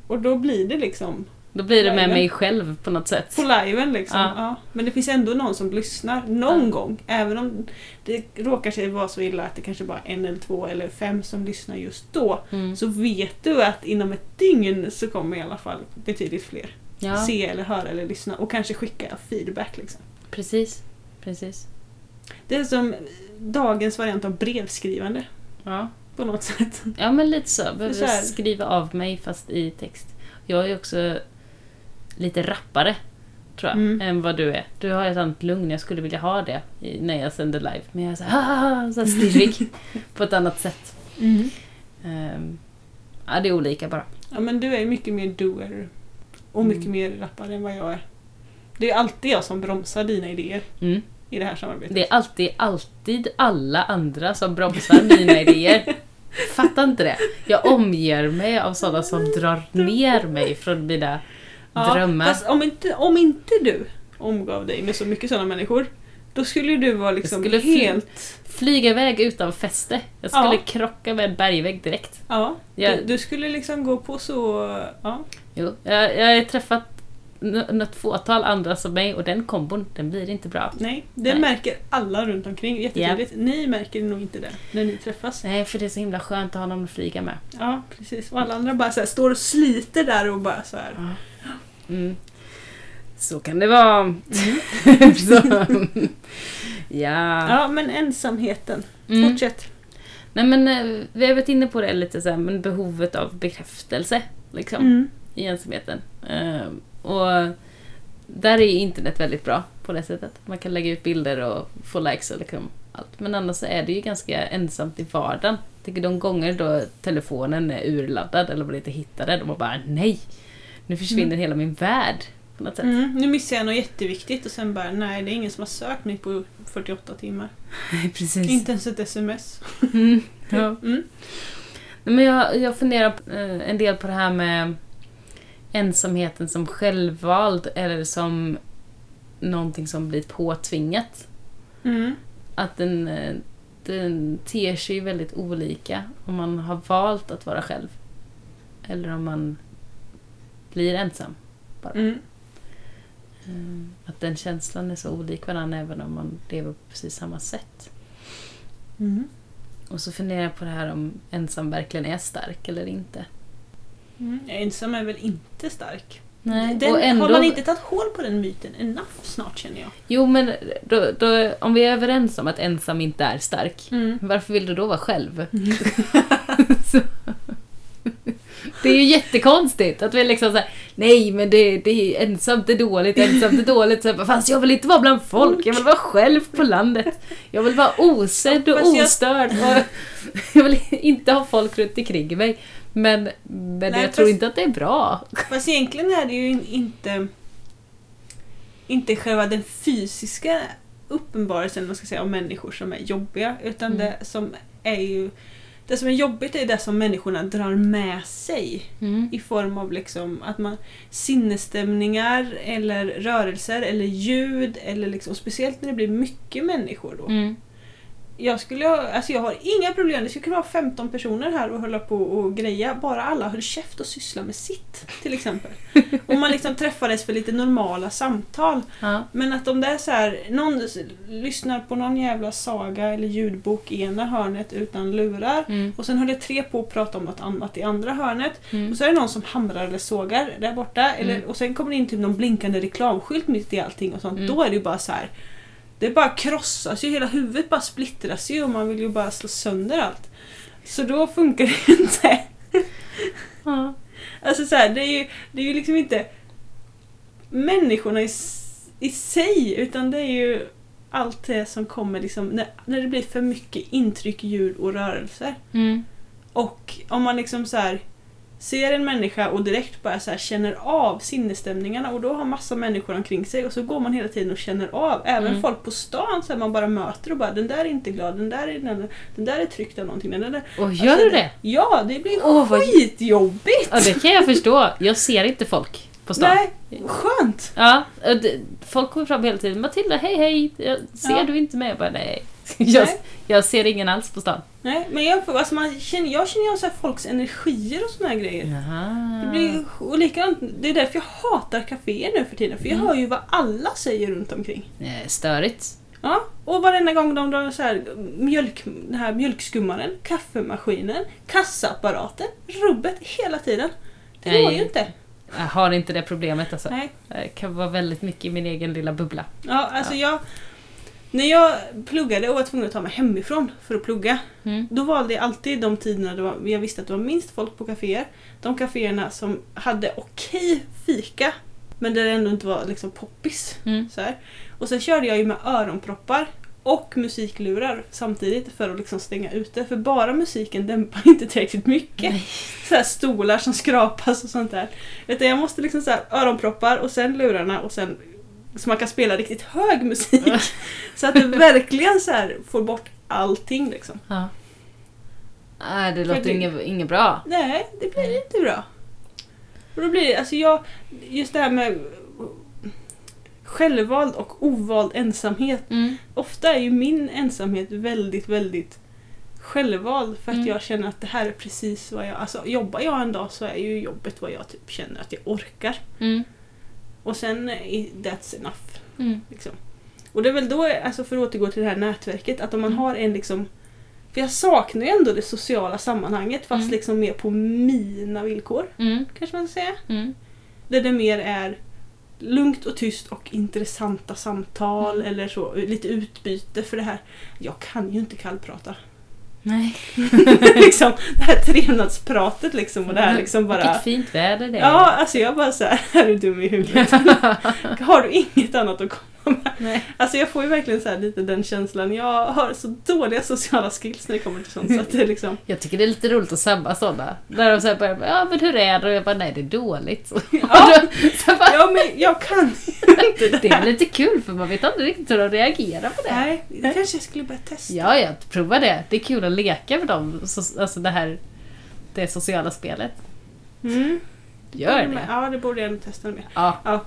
Och då blir det liksom Då blir det med Liven. mig själv på något sätt. på liven liksom. Ja. Men det finns ändå någon som lyssnar någon gång. Även om det råkar sig vara så illa att det kanske bara är en eller två eller fem som lyssnar just då. Mm. Så vet du att inom ett dygn så kommer i alla fall betydligt fler se eller höra eller lyssna och kanske skicka feedback. Liksom. precis. Precis. Det är som dagens variant av brevskrivande Ja. på något sätt. ja, men lite så. Behöver Så här. skriva av mig fast i text. Jag är också lite rappare, tror jag, Mm. än vad du är. Du har ett annat lugn, jag skulle vilja ha det när jag sänder live. Men jag är så här, <laughs> så här stirrig <laughs> på ett annat sätt. Ehm, ja, det är olika bara. Ja men du är mycket mer doer och mycket Mm. mer rappare än vad jag är. Det är alltid jag som bromsar dina idéer Mm. I det här samarbetet. Det är alltid, alltid alla andra som bromsar mina idéer. <laughs> Fattar inte det. Jag omger mig av sådana som drar ner mig från mina drömmar. Fast om inte, om inte du omgav dig med så mycket sådana människor då skulle du vara liksom skulle fly- helt... Flyga iväg utan fäste. Jag skulle Ja. krocka med en bergvägg direkt. Ja, Jag- du, du skulle liksom gå på så... Ja. Jo, jag, jag har träffat något fåtal andra som mig och den kombon, den blir inte bra. Nej, det Nej. märker alla runt omkring jättetydligt. Ni märker nog inte det när ni träffas. Nej, för det är så himla skönt att ha någon att flyga med. Ja, precis. Och alla andra bara så här, står och sliter där och bara så här. Mm. Så kan det vara. <laughs> så. Ja. Ja, men ensamheten. Mm. Fortsätt. Nej men eh, vi har varit inne på det lite så här, men behovet av bekräftelse liksom, Mm. i ensamheten. Ehm, och där är ju internet väldigt bra på det sättet. Man kan lägga ut bilder och få likes och liksom allt. Men annars är det ju ganska ensamt i vardagen. Jag tycker de gånger då telefonen är urladdad eller man inte hittar den och man bara nej, nu försvinner hela min värld på något sätt. Mm. Nu missar jag något jätteviktigt och sen bara, nej det är ingen som har sökt mig på 48 timmar. Precis. Inte ens ett sms. Mm, ja. Mm. Men jag, jag funderar eh, en del på det här med ensamheten som självvald eller som någonting som blir påtvingat. Mm. Att den, eh, den ter sig väldigt olika om man har valt att vara själv. Eller om man blir ensam. Mm. Eh, Att den känslan är så olik varandra även om man lever på precis samma sätt. Mm. Och så funderar jag på det här om ensam verkligen är stark eller inte. Mm. Ensam är väl inte stark? Nej, Den, ändå... Har man inte tagit hål på den myten enough snart känner jag? Jo, men då, då, om vi är överens om att ensam inte är stark, Mm. varför vill du då vara själv? <laughs> <laughs> Så. Det är ju jättekonstigt att vi liksom såhär, nej men det, det är ensamt är dåligt, ensamt är dåligt. Så bara, Fast jag vill inte vara bland folk, jag vill vara själv på landet. Jag vill vara osedd och ostörd. Och <laughs> jag vill inte ha folk runt omkring mig. Men, men Nej, jag tror fast- inte att det är bra. Fast egentligen är det ju in- inte inte själva den fysiska uppenbarelsen man ska säga, av människor som är jobbiga utan Mm. det som är ju det som är jobbigt är det som människorna drar med sig Mm. i form av liksom att man sinnesstämningar eller rörelser eller ljud eller liksom, speciellt när det blir mycket människor då. Mm. Jag skulle alltså jag har inga problem, det skulle kunna vara 15 personer här och hålla på och greja, bara alla höll käft och syssla med sitt till exempel. och man liksom <laughs> träffades för lite normala samtal. Ja. Men att de där så här, någon lyssnar på någon jävla saga eller ljudbok i ena hörnet utan lurar Mm. och sen håller tre på att prata om något annat i andra hörnet Mm. och så är det någon som hamrar eller sågar där borta eller, Mm. och sen kommer det in typ någon blinkande reklamskylt mitt i allting och sånt. Mm. Då är det ju bara så här. Det bara krossas ju, hela huvudet bara splittras ju och man vill ju bara slå sönder allt. Så då funkar det ju inte. Ja. Alltså så här, det är ju, det är ju liksom inte människorna i, i sig utan det är ju allt det som kommer liksom när, när det blir för mycket intryck, ljud och rörelser. Mm. Och om man liksom så här ser en människa och direkt bara så här känner av sinnesstämningarna och då har massa människor omkring sig och så går man hela tiden och känner av. Även Mm. folk på stan så här, man bara möter och bara den där är inte glad, den där är, den, den där är tryckt av någonting. Den där, Och gör Alltså, du det? Ja, det blir vad- skitjobbigt! Ja, det kan jag förstå. Jag ser inte folk på stan. Nej, skönt! Ja, folk kommer fram hela tiden. Matilda, hej hej! Jag, ser Ja. du inte mig? Jag bara, nej. <laughs> Jag, jag ser ingen alls på stan. Nej, men jag, alltså man känner, jag känner så här folks energier och såna här grejer. Jaha. Det, blir, och likadant, det är därför jag hatar kaféer nu för tiden, för jag Mm. hör ju vad alla säger runt omkring. Eh, Störigt. Ja, och varenda gång de drar så här mjölk, den här mjölkskummaren, kaffemaskinen, kassaapparaten, rubbet hela tiden. Det Nej. går ju inte. Jag har inte det problemet alltså. Nej. Det kan vara väldigt mycket i min egen lilla bubbla. Ja, alltså jag... När jag pluggade och var tvungen att ta mig hemifrån för att plugga, Mm. då valde jag alltid de tiderna då jag visste att det var minst folk på kaféer. De kaféerna som hade okej fika, men där det ändå inte var liksom poppis. Mm. Så här. Och sen körde jag ju med öronproppar och musiklurar samtidigt för att liksom stänga ute. För bara musiken dämpar inte tillräckligt mycket. Nej. Så här stolar som skrapas och sånt där. Utan jag måste liksom så här öronproppar och sen lurarna och sen så man kan spela riktigt hög musik. så att du <laughs> verkligen så här får bort allting liksom. Ja. Nej, det låter det- inget, inget bra. Nej, det blir inte bra. Och då blir det, alltså jag, just det här med självvald och ovald ensamhet Mm. Ofta är ju min ensamhet väldigt, väldigt självvald för att Mm. jag känner att det här är precis vad jag... Alltså jobbar jag en dag så är ju jobbet vad jag typ känner att jag orkar. Mm. Och sen that's enough. Mm. Liksom. Och det är väl då, alltså för att återgå till det här nätverket, att om man Mm. har en liksom... För jag saknar ju ändå det sociala sammanhanget fast Mm. liksom mer på mina villkor. Mm. Kanske man ska säga. Mm. Där det mer är lugnt och tyst och intressanta samtal Mm. eller så, lite utbyte för det här. Jag kan ju inte kallprata. Nej. <laughs> liksom, det här trevnadspratet liksom och det här liksom bara... Vilket fint väder det är. Ja, alltså jag bara såhär, <laughs> är du dum i huvudet? <laughs> Har du inget annat att komma? <laughs> Nej. Alltså jag får ju verkligen så lite den känslan. Jag har så dåliga sociala skills när det kommer till sånt så att det liksom... <laughs> Jag tycker det är lite roligt att sabba sådana. Där de så här börjar ja men hur är det? Och jag bara, nej det är dåligt. Ja. <laughs> så bara, Ja men jag kan inte det det är lite kul för man vet aldrig riktigt hur de reagerar på det. Nej, det kanske jag skulle börja testa. Ja, ja, prova det. Det är kul att leka med dem. Så, alltså det här det sociala spelet. Mm. Gör det. Ja, det borde jag nog testa med. Ja.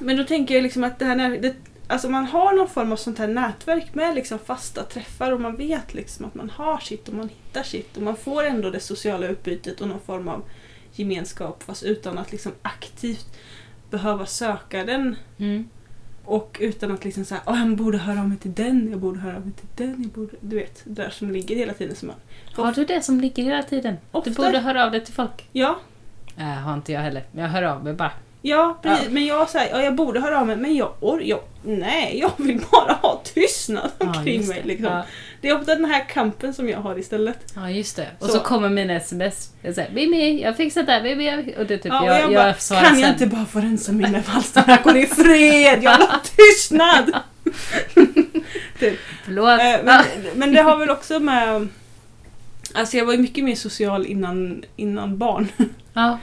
Men då tänker jag liksom att det här när, det, alltså man har någon form av sånt här nätverk med liksom fasta träffar och man vet liksom att man har sitt och man hittar sitt och man får ändå det sociala utbytet och någon form av gemenskap fast utan att liksom aktivt behöva söka den Mm. och utan att liksom säga att jag borde höra av mig till den, jag borde höra av mig till den, jag borde... Du vet, det där som ligger hela tiden som man... Har du det som ligger hela tiden? Ofta. Du borde höra av dig till folk. Ja, Nej, har inte jag heller. Men jag hör av mig bara. Ja, precis. Ja. Men jag säger, ja, jag borde höra av mig, men jag or, jag, Nej, jag vill bara ha tystnad omkring mig. det. Liksom. Ja. Det är ofta den här kampen som jag har istället. ja, just det. Och Så. så, kommer mina sms. Jag säger Mimmi, jag har fixat det här. Jag... Och det typ Ja, jag, jag, jag, bara, svarar kan jag sen. inte bara få rensa mina valstarkor i fred? Jag vill ha <laughs> tystnad! <laughs> typ. Förlåt. Eh, men, men det har väl också med... Alltså jag var ju mycket mer social innan, innan barn. Ja.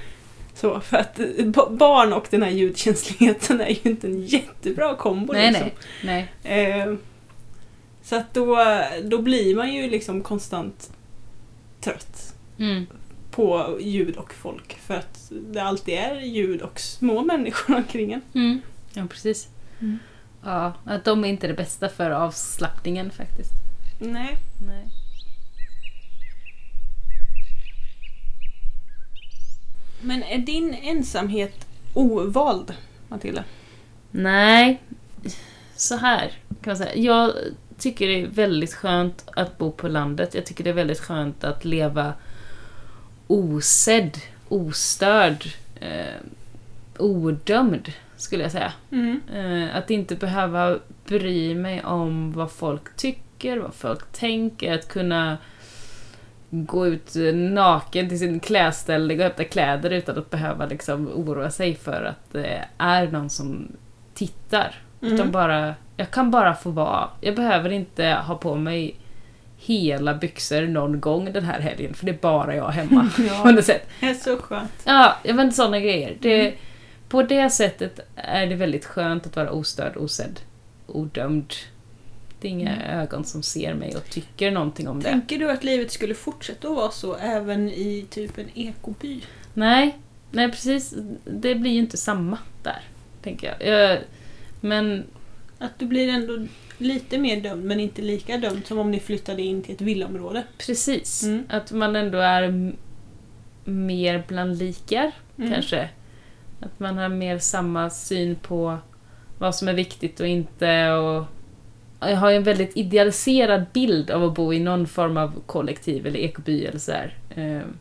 Så, för att ba- barn och den här ljudkänsligheten är ju inte en jättebra kombo. Nej, liksom. nej. nej. Eh, så att då, då blir man ju liksom konstant trött Mm. på ljud och folk. För att det alltid är ljud och små människor <laughs> omkring en. Mm. Ja, precis. Mm. Ja, att de är inte det bästa för avslappningen faktiskt. Nej. Nej. Men är din ensamhet ovald, Matilda? Nej, så här kan man säga. Jag tycker det är väldigt skönt att bo på landet. Jag tycker det är väldigt skönt att leva osedd, ostörd, eh, odömd, skulle jag säga. Mm. Eh, att inte behöva bry mig om vad folk tycker, vad folk tänker, att kunna gå ut naken till sin klädställning och hämta kläder utan att behöva liksom oroa sig för att det är någon som tittar. Mm. Utan bara, jag kan bara få vara. Jag behöver inte ha på mig hela byxor någon gång den här helgen, för det är bara jag hemma. <laughs> på Ja, något sätt. det är så skönt. Ja, inte sådana grejer. Det, Mm. På det sättet är det väldigt skönt att vara ostörd, osedd, odömd. Det är inga Mm. ögon som ser mig och tycker någonting om det. Tänker du att livet skulle fortsätta att vara så även i typ en ekoby? Nej, nej precis. Det blir ju inte samma där, tänker jag. men Att du blir ändå lite mer dömd men inte lika dömd som om ni flyttade in till ett villaområde. precis, Mm. att man ändå är mer bland likar, Mm. kanske. Att man har mer samma syn på vad som är viktigt och inte. Och jag har en väldigt idealiserad bild av att bo i någon form av kollektiv eller ekoby eller så här. Ehm,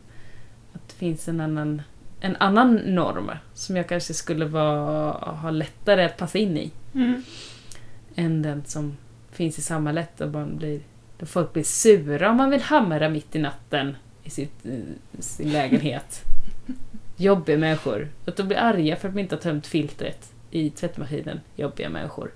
Att det finns en annan, en annan norm som jag kanske skulle vara, ha lättare att passa in i. Mm. än den som finns i samhället där, man blir, folk blir sura om man vill hamra mitt i natten i sitt, eh, sin lägenhet. <laughs> Jobbiga människor. Att de blir arga för att de inte har tömt filtret i tvättmaskinen. Jobbiga människor.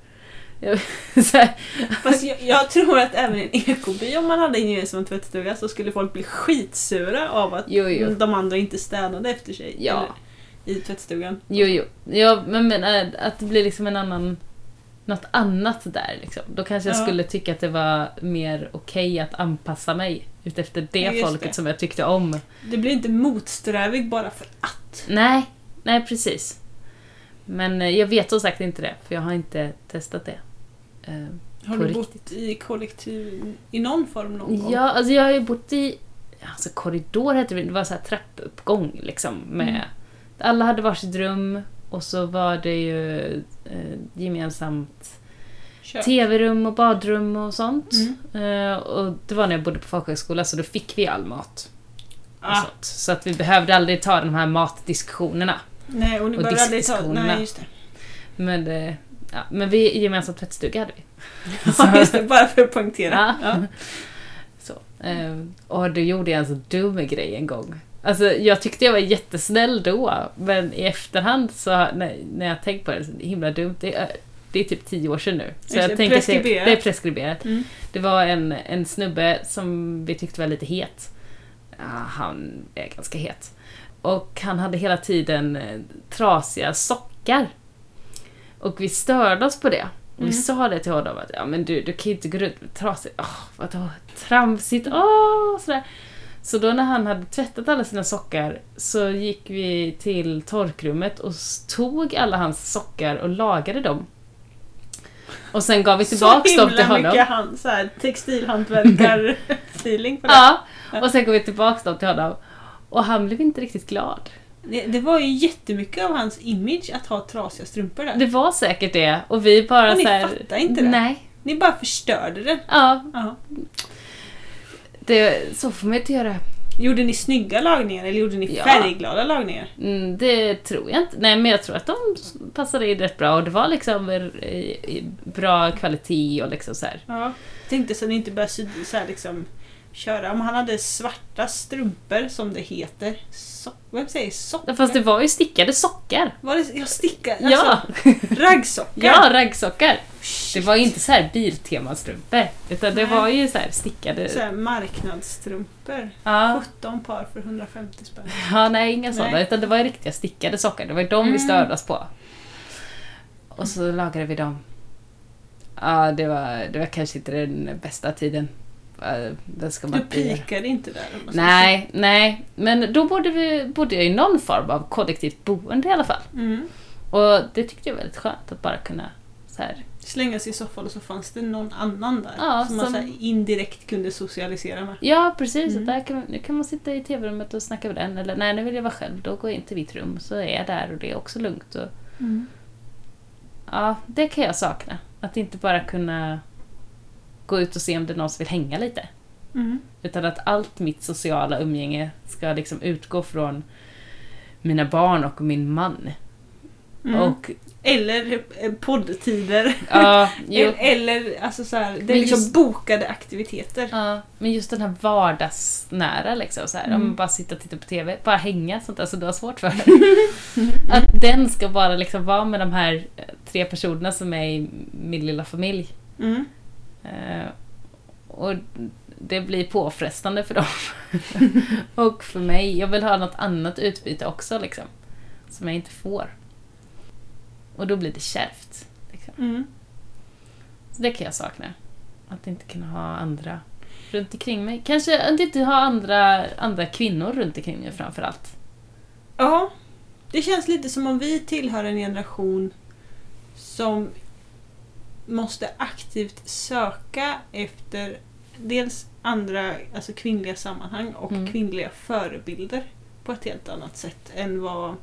<laughs> Fast jag, jag tror att även i en ekoby om man hade en gemensam tvättstuga så skulle folk bli skitsura av att Jo, jo. de andra inte städade efter sig Ja. eller, i tvättstugan. jo, jo. Ja, men, men att det blir liksom en annan... Något annat där liksom. Då kanske jag Ja. skulle tycka att det var mer okej att anpassa mig utefter det Ja, folket det. som jag tyckte om. Det blir inte motsträvig bara för att. Nej, nej precis. Men eh, jag vet som sagt inte det, för jag har inte testat det. Eh, Har du bott i kollektiv i någon form någon gång? Ja, alltså jag har ju bott i... Alltså korridor hette det, det var så här trappuppgång liksom. Med, Mm. Alla hade varsitt rum och så var det ju eh, gemensamt tv-rum och badrum och sånt. Mm. Eh, och det var när jag bodde på folkhögskola så då fick vi all mat. Ah. Så att vi behövde aldrig ta de här matdiskussionerna. nej, och ni Och behöver aldrig ta... Nej, just det. Men, eh, ja, men vi gemensam tvättstuga hade vi. <laughs> Ja, just det. Bara för att poängtera. Ja. Så. Eh, och då gjorde jag en så dum grej en gång. Alltså jag tyckte jag var jättesnäll då, men i efterhand så när, när jag tänkt på det, så är det himla dumt. Det är, det är typ tio år sedan nu. Så jag det, tänker att det är preskriberat. Mm. Det var en, en snubbe som vi tyckte var lite het. Ja, han är ganska het. Och han hade hela tiden eh, trasiga sockar. Och vi störde oss på det. Och vi Mm. sa det till honom att ja, men du, du kan inte gå runt med trasigt. Åh, vadå? Tramsigt? Åh, sådär. Så då när han hade tvättat alla sina sockar så gick vi till torkrummet och tog alla hans sockar och lagade dem. Och sen gav vi tillbaks så dem till himla honom. mycket han, så här, textilhantverkar-feeling <laughs> på det. Ja, och sen gav vi tillbaks dem till honom. Och han blev inte riktigt glad. Det. Det var ju jättemycket av hans image att ha trasiga strumpor där. Det var säkert det. Och vi bara Och ni så här, fattar inte det? Nej. Ni bara förstörde det. Ja, Ja. det, så får man inte göra. Gjorde ni snygga lagningar eller gjorde ni Ja. färgglada lagningar? Mm, det tror jag inte. Nej, men jag tror att de passade in rätt bra och det var liksom bra kvalitet och liksom så här. Ja. Tänkte så att ni inte började sy- så här liksom köra. Om han hade svarta strumpor som det heter. So vem säger sockar? Fast det var ju stickade sockar. Var det, Ja, alltså raggsockar. ja raggsockar. Det var ju inte så här biltemastrumpor. Utan det Nej. var ju så här stickade. Så här marknadsstrumpor. Ja. 17 par för 150 spänn. Ja, nej, inga Nej. sådana. Utan det var riktiga stickade sockar. Det var ju de vi Mm. störde oss på. Och så lagade vi dem. Ja, det var, det var kanske inte den bästa tiden. Eh, Det ska man Du pikade inte där. Nej, nej. Men då bodde, vi, bodde jag i någon form av kollektivt boende i alla fall. Mm. Och det tyckte jag var väldigt skönt att bara kunna så här. Slänga sig i soffan och så fanns det någon annan där. Ja, som man som- indirekt kunde socialisera med. Ja, precis. Mm. Där kan, nu kan man sitta i tv-rummet och snacka med den. Eller nej, nu vill jag vara själv. Då går jag in till mitt rum. Så är jag där och det är också lugnt. Och, Ja, det kan jag sakna. Att inte bara kunna gå ut och se om det är någon som vill hänga lite. Mm. Utan att allt mitt sociala umgänge ska liksom utgå från mina barn och min man. Mm. Och Eller eh, poddtider. ja, <laughs> jo, Eller alltså så här, det är liksom just- bokade aktiviteter. ja, men just den här vardagsnära liksom. Så här, Mm. Om man bara sitter och tittar på TV, bara hänga sånt där som du har svårt för. <laughs> att den ska bara liksom vara med de här eh, tre personerna som är i min lilla familj. Mm. Eh, och det blir påfrestande för dem. <laughs> och för mig. Jag vill ha något annat utbyte också liksom. Som jag inte får. Och då blir det kärvt. Liksom. Mm. Så det kan jag sakna. Att inte kunna ha andra runt omkring mig. Kanske att inte ha andra, andra kvinnor runt omkring mig framför allt. Ja, Det känns lite som om vi tillhör en generation som måste aktivt söka efter dels andra alltså kvinnliga sammanhang och Mm. kvinnliga förebilder på ett helt annat sätt än vad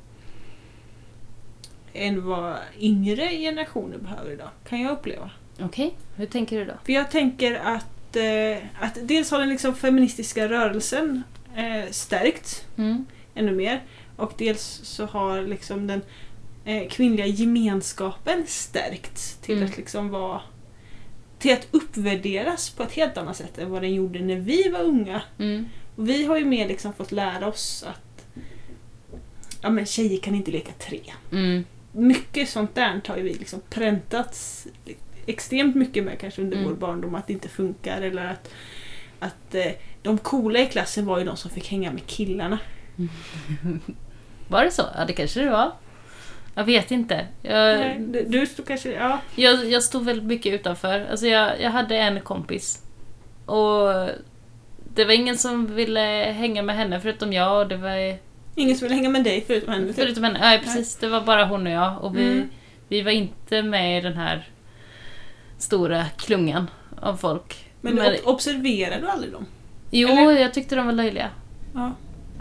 än vad yngre generationer behöver idag, kan jag uppleva. Okej, hur tänker du då? För jag tänker att, eh, att dels har den liksom feministiska rörelsen eh, stärkts Mm. ännu mer och dels så har liksom den eh, kvinnliga gemenskapen stärkts till Mm. att liksom vara till att uppvärderas på ett helt annat sätt än vad den gjorde när vi var unga. Mm. Och vi har ju mer liksom fått lära oss att ja, men tjejer kan inte leka tre. Mm. Mycket sånt där har ju vi liksom präntats extremt mycket med kanske under Mm. vår barndom, att det inte funkar eller att, att eh, de coola i klassen var ju de som fick hänga med killarna. <laughs> Var det så? Ja, det kanske det var. Jag vet inte. Jag, Nej, du, stod kanske, ja. jag, jag stod väldigt mycket utanför. Alltså jag, jag hade en kompis. Och det var ingen som ville hänga med henne förutom jag. Och det var Ingen som vill hänga med dig förutom henne. typ. förutom henne. Nej, precis. Det var bara hon och jag. Och vi, Mm. vi var inte med i den här stora klungan av folk. Men, du, ob- observerar du aldrig dem? jo, eller? jag tyckte de var löjliga. Ja.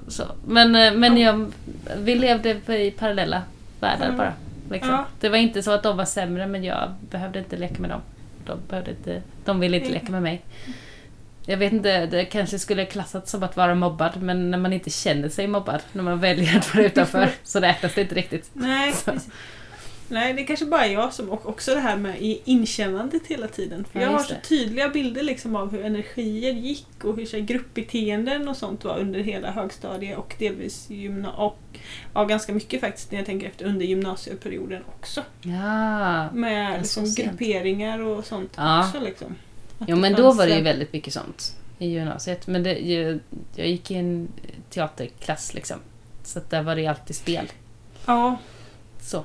Så. Men, eh, men jag, vi levde i parallella världar Mm. bara. Liksom. Ja. Det var inte så att de var sämre men jag behövde inte leka med dem. De, behövde inte, de ville inte leka med mig. Jag vet inte, det kanske skulle klassats som att vara mobbad men när man inte känner sig mobbad, när man väljer att vara <laughs> utanför, så räknas det inte riktigt. Nej, Så. Nej, det är kanske bara jag som, och också det här med i- inkännandet hela tiden. För Ja, jag har så det. tydliga bilder liksom av hur energier gick och hur så här, gruppbeteenden och sånt var under hela högstadiet och delvis gymna och ja, ganska mycket faktiskt när jag tänker efter under gymnasieperioden också. Ja. Med Ja, liksom, grupperingar och sånt Ja. också. Liksom. Att det men då var det ju väldigt mycket sånt i gymnasiet. Men det, jag, jag gick i en teaterklass liksom. Så där var det alltid spel. Ja, Så.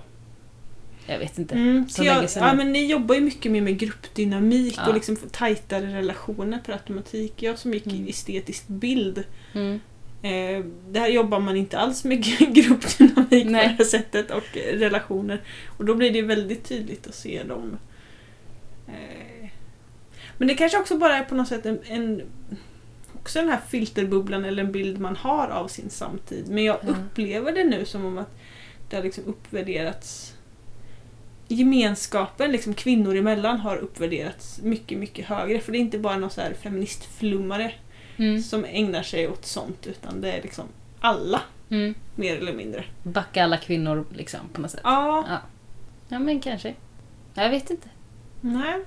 Jag vet inte. Mm, Så jag, ja, men ni jobbar ju mycket mer med gruppdynamik Ja. och liksom tajtare relationer per automatik. Jag som gick Mm. i estetisk bild, Mm. eh, där jobbar man inte alls med <laughs> gruppdynamik Nej. på det här sättet och eh, relationer. Och då blir det väldigt tydligt att se dem. Eh, men det kanske också bara är på något sätt en, en också den här filterbubblan eller en bild man har av sin samtid. Men jag Ja. upplever det nu som om att det har liksom uppvärderats gemenskapen liksom kvinnor emellan har uppvärderats mycket, mycket högre. För det är inte bara någon så här feministflummare Mm. som ägnar sig åt sånt utan det är liksom alla, Mm. mer eller mindre. Backa alla kvinnor liksom på något sätt. Ja, Ja. Ja men kanske. Jag vet inte. nej,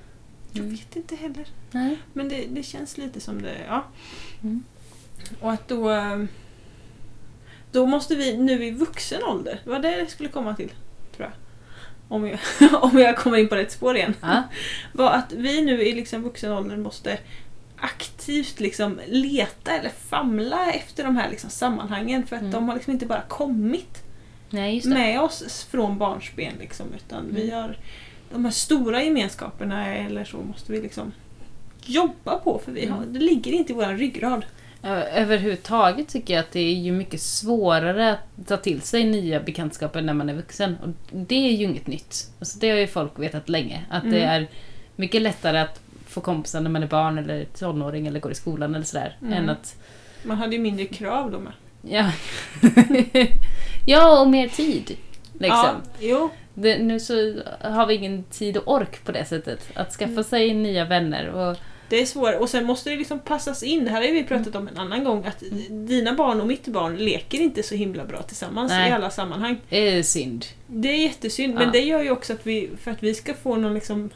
jag Mm. vet inte heller. Nej. Men det, det känns lite som det, ja. Mm. Och att då... eh, Då måste vi nu i vuxen ålder, det var det jag skulle komma till. Om jag, <laughs> om jag kommer in på rätt spår igen. Ja. <laughs> var att vi nu i liksom vuxen ålder måste aktivt liksom leta eller famla efter de här liksom sammanhangen för att Mm. de har liksom inte bara kommit Nej med oss från barnsben. Liksom, utan vi Mm. har de här stora gemenskaperna eller så måste vi liksom jobba på för vi har, Mm. det ligger inte i vår ryggrad. Överhuvudtaget tycker jag att det är ju mycket svårare att ta till sig nya bekantskaper när man är vuxen. Och det är ju inget nytt. Alltså det har ju folk vetat länge. Att det Mm. är mycket lättare att få kompisar när man är barn eller tonåring eller går i skolan eller sådär. Mm. Än att... Man hade ju mindre krav då med. Ja. <laughs> ja, och mer tid. Liksom. Ja, jo. Det, nu så har vi ingen tid och ork på det sättet. Att skaffa Mm. sig nya vänner och... Det är svårt och sen måste det liksom passas in. Det här har vi pratat om en annan gång. Att dina barn och mitt barn leker inte så himla bra tillsammans Nej. i alla sammanhang. Det är synd. Det är jättesynd, Ja. men det gör ju också att vi, för att vi ska få någon liksom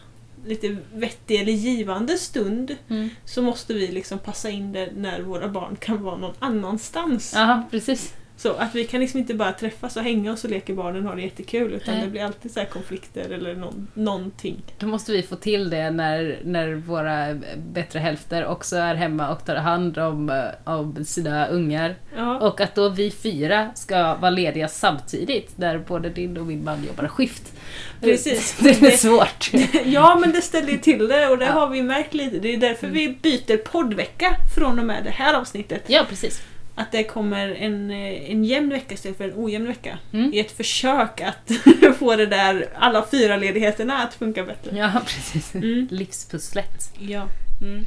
lite vettig eller givande stund Mm. så måste vi liksom passa in det när våra barn kan vara någon annanstans. Ja, precis. Så att vi kan liksom inte bara träffas och hänga och så leker barnen och har det jättekul utan Nej. det blir alltid så här konflikter eller någon, någonting. Då måste vi få till det när, när våra bättre hälfter också är hemma och tar hand om, om sina ungar. Ja. Och att då vi fyra ska vara lediga samtidigt, där både din och min man jobbar skift. Precis. <laughs> Det är svårt. <laughs> ja men det ställer ju till det och det Ja. har vi märkt lite. Det är därför vi byter poddvecka från och med det här avsnittet. Ja, precis. Att det kommer en, eh, en jämn vecka istället för en ojämn vecka. Mm. I ett försök att <laughs> få det där, alla fyra ledigheterna att funka bättre. Ja, <laughs> precis. Mm. Livspusslet. Ja. Mm.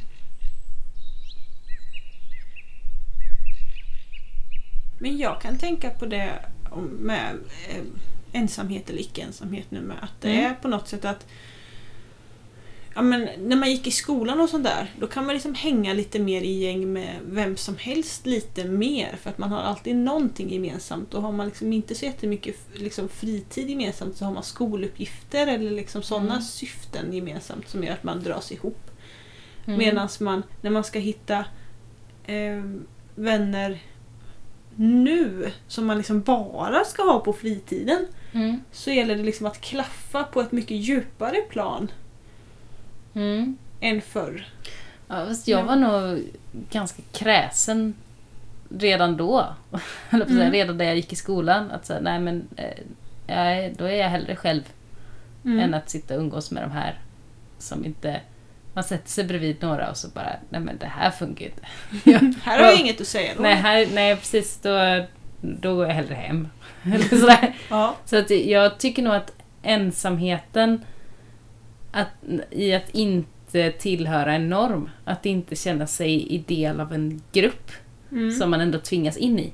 Men jag kan tänka på det med eh, ensamhet eller icke-ensamhet nu med. Att det Mm. är på något sätt att Ja, men när man gick i skolan och sånt där, då kan man liksom hänga lite mer i gäng med vem som helst lite mer. För att man har alltid någonting gemensamt. Och har man liksom inte så jättemycket liksom, fritid gemensamt så har man skoluppgifter eller liksom sådana Mm. syften gemensamt som gör att man dras ihop. Mm. Medan man, när man ska hitta eh, vänner nu, som man liksom bara ska ha på fritiden, Mm. så gäller det liksom att klaffa på ett mycket djupare plan Mm. än förr. Ja, fast jag var nog ganska kräsen redan då. <laughs> Mm. Redan när jag gick i skolan. Att säga, nej men, eh, då är jag hellre själv Mm. än att sitta och umgås med de här som inte... Man sätter sig bredvid några och så bara, nej men det här funkar inte. <laughs> Här har jag Ja. inget att säga då. nej, här, nej, precis. Då, då går jag hellre hem. <laughs> Eller sådär. Ja. Så att jag tycker nog att ensamheten att, i att inte tillhöra en norm, att inte känna sig i del av en grupp Mm. som man ändå tvingas in i,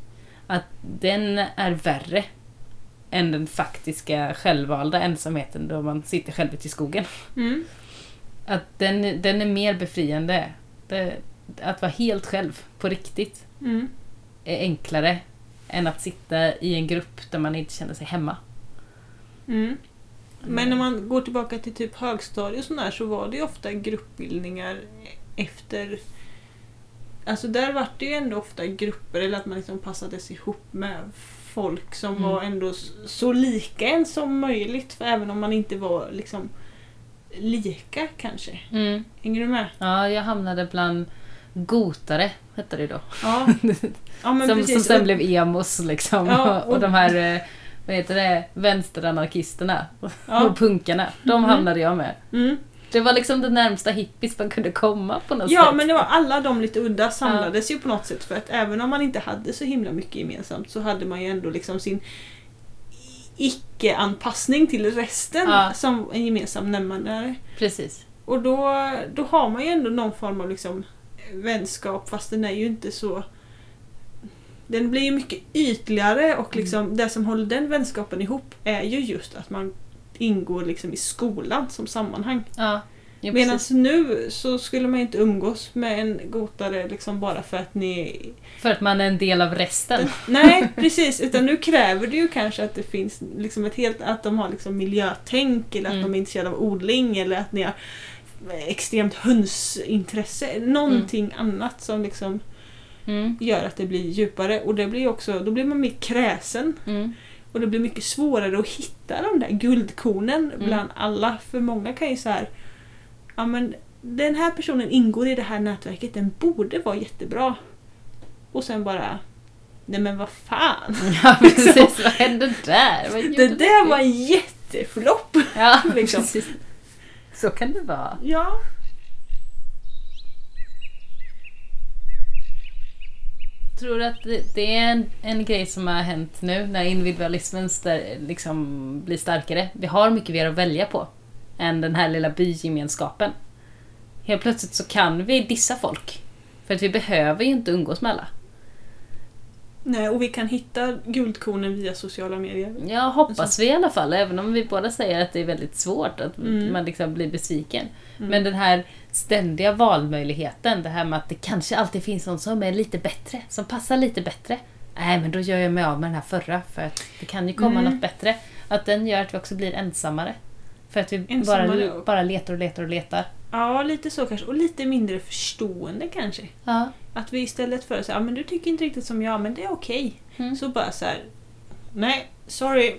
att den är värre än den faktiska självvalda ensamheten då man sitter själv ute i skogen. Mm. Att den, den är mer befriande. Det, att vara helt själv, på riktigt, Mm. är enklare än att sitta i en grupp där man inte känner sig hemma. Mm. Men när man går tillbaka till typ högstadiet och sådär så var det ju ofta gruppbildningar efter Alltså där var det ju ändå ofta grupper eller att man liksom passades ihop med folk som Mm. var ändå så lika en som möjligt. För även om man inte var liksom lika kanske. Mm. Hänger du med? Ja, jag hamnade bland gotare, hette det då. Ja, <laughs> ja som, precis. som sen blev emos liksom. Ja, och, <laughs> och- de här, eh, vad heter det, vänsteranarkisterna ja. och punkarna. De Mhm. hamnade jag med. Mm. Det var liksom det närmsta hippies man kunde komma på något Ja sätt. men det var alla de lite udda samlades ju på något sätt för att även om man inte hade så himla mycket gemensamt så hade man ju ändå liksom sin icke-anpassning till resten Ja. som en gemensam nämnare. Precis. Och då, då har man ju ändå någon form av liksom vänskap fast den är ju inte så... Den blir ju mycket ytligare och liksom det som håller den vänskapen ihop är ju just att man ingår liksom i skolan som sammanhang. Ja, ja Medan nu så skulle man inte umgås med en gotare liksom bara för att ni... För att man är en del av resten. Nej precis, utan nu kräver det ju kanske att det finns liksom ett helt... Att de har liksom miljötänk eller att Mm. de är intresserade av odling eller att ni har extremt hönsintresse. Någonting annat som liksom Mm. gör att det blir djupare och det blir också, då blir man mer kräsen. Mm. Och det blir mycket svårare att hitta de där guldkornen Mm. bland alla. För många kan ju så här, ja men den här personen ingår i det här nätverket, den borde vara jättebra. Och sen bara, nej men vad fan. <laughs> Ja, precis. Vad hände där? Vad Det där var en jätteflopp. Ja, <laughs> liksom. precis. Så kan det vara. Ja. Tror att det, det är en, en grej som har hänt nu när individualismen stär, liksom blir starkare? Vi har mycket mer att välja på än den här lilla bygemenskapen. Helt plötsligt så kan vi dissa folk. För att vi behöver ju inte umgås med alla. Nej, och vi kan hitta guldkornen via sociala medier. Ja, hoppas vi i alla fall. Även om vi båda säger att det är väldigt svårt, att Mm. man liksom blir besviken. Mm. Men den här ständiga valmöjligheten, det här med att det kanske alltid finns någon som är lite bättre, som passar lite bättre. Nej, men då gör jag mig av med den här förra, för att det kan ju komma Mm. något bättre. Att den gör att vi också blir ensammare. För att vi Ensammare bara, bara letar och letar och letar. Ja, lite så kanske. Och lite mindre förstående kanske. Ja. Att vi istället för att säga, ja men du tycker inte riktigt som jag, men det är okej. Mm. Så bara så här. nej, sorry,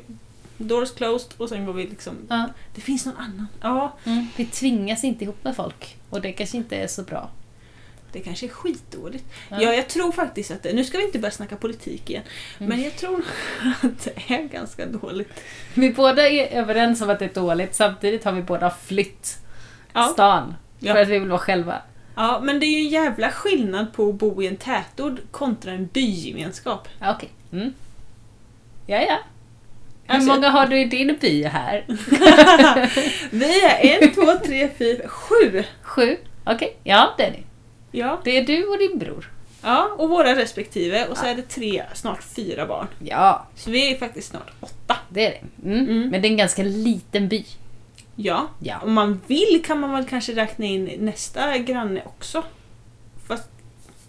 doors closed och sen går vi liksom, Ja. det finns någon annan. Ja, Mm. Vi tvingas inte ihop med folk. Och det kanske inte är så bra. det kanske är skitdåligt. Ja. Ja, jag tror faktiskt att det, nu ska vi inte börja snacka politik igen, Mm. men jag tror <laughs> att det är ganska dåligt. Vi båda är överens om att det är dåligt, samtidigt har vi båda flytt Ja. stan. Ja. För att vi vill vara själva. Ja, men det är ju en jävla skillnad på att bo i en tätort kontra en bygemenskap. Ja, Okej. Mm. Ja, ja. Hur Alltså- många har du i din by här? <laughs> Vi är en, två, tre, fyra, sju! Sju? Okej, ja det är ni. Ja. Det är du och din bror. ja, och våra respektive. Och så är det tre, snart fyra barn. Ja, Så vi är faktiskt snart åtta. det är det. Mm. Mm. Men det är en ganska liten by. Ja. Ja. Om man vill kan man väl kanske räkna in nästa granne också. Fast,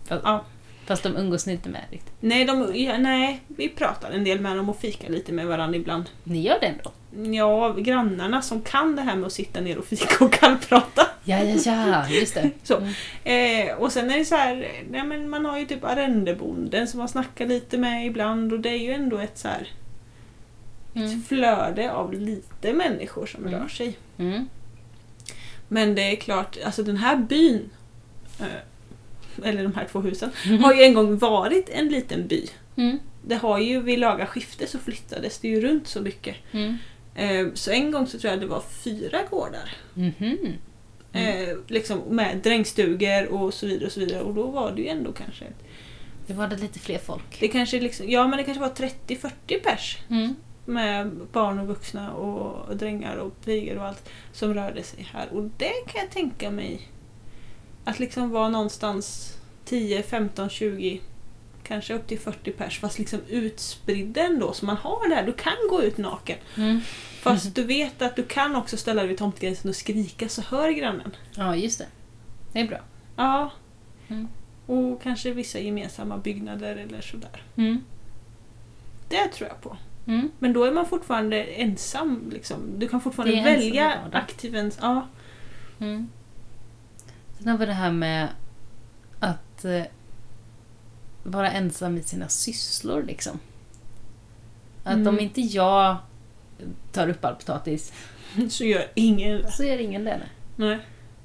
Fast, ja. fast de umgås ni inte med riktigt. Nej, de, ja, nej, vi pratar en del med dem och fikar lite med varandra ibland. Ni gör det ändå? Ja, grannarna som kan det här med att sitta ner och fika och kallprata. Ja, ja, ja, just det. <laughs> Så. Mm. Eh, och sen är det så här, nej, men man har ju typ arrendebonden som man snackar lite med ibland och det är ju ändå ett så här Mm. flöde av lite människor som Mm. rör sig. Mm. Men det är klart, alltså den här byn, eh, eller de här två husen, Mm. har ju en gång varit en liten by. Mm. Det har ju vid laga skifte så flyttades det ju runt så mycket. Mm. Eh, så en gång så tror jag det var fyra gårdar. Mhm. Eh, liksom med drängstugor och så vidare och så vidare. Och då var det ju ändå kanske... Det var det lite fler folk. Det kanske liksom, ja men det kanske var 30-40 pers. Mm. Med barn och vuxna och drängar och pigor och allt som rörde sig här. Och det kan jag tänka mig att liksom vara någonstans 10, 15, 20 Kanske upp till 40 pers fast liksom utspridda ändå så man har det här. Du kan gå ut naken. Mm. Fast du vet att du kan också ställa dig vid tomtgränsen och skrika så hör grannen. Ja, just det. Det är bra. Ja. Mm. Och kanske vissa gemensamma byggnader eller sådär. Mm. Det tror jag på. Mm. Men då är man fortfarande ensam. Liksom. Du kan fortfarande välja aktiv ens... Ja. Mm. Sen har vi det här med att eh, vara ensam i sina sysslor liksom. Att Mm. om inte jag tar upp all potatis <laughs> Så gör ingen det. så gör ingen det. nej.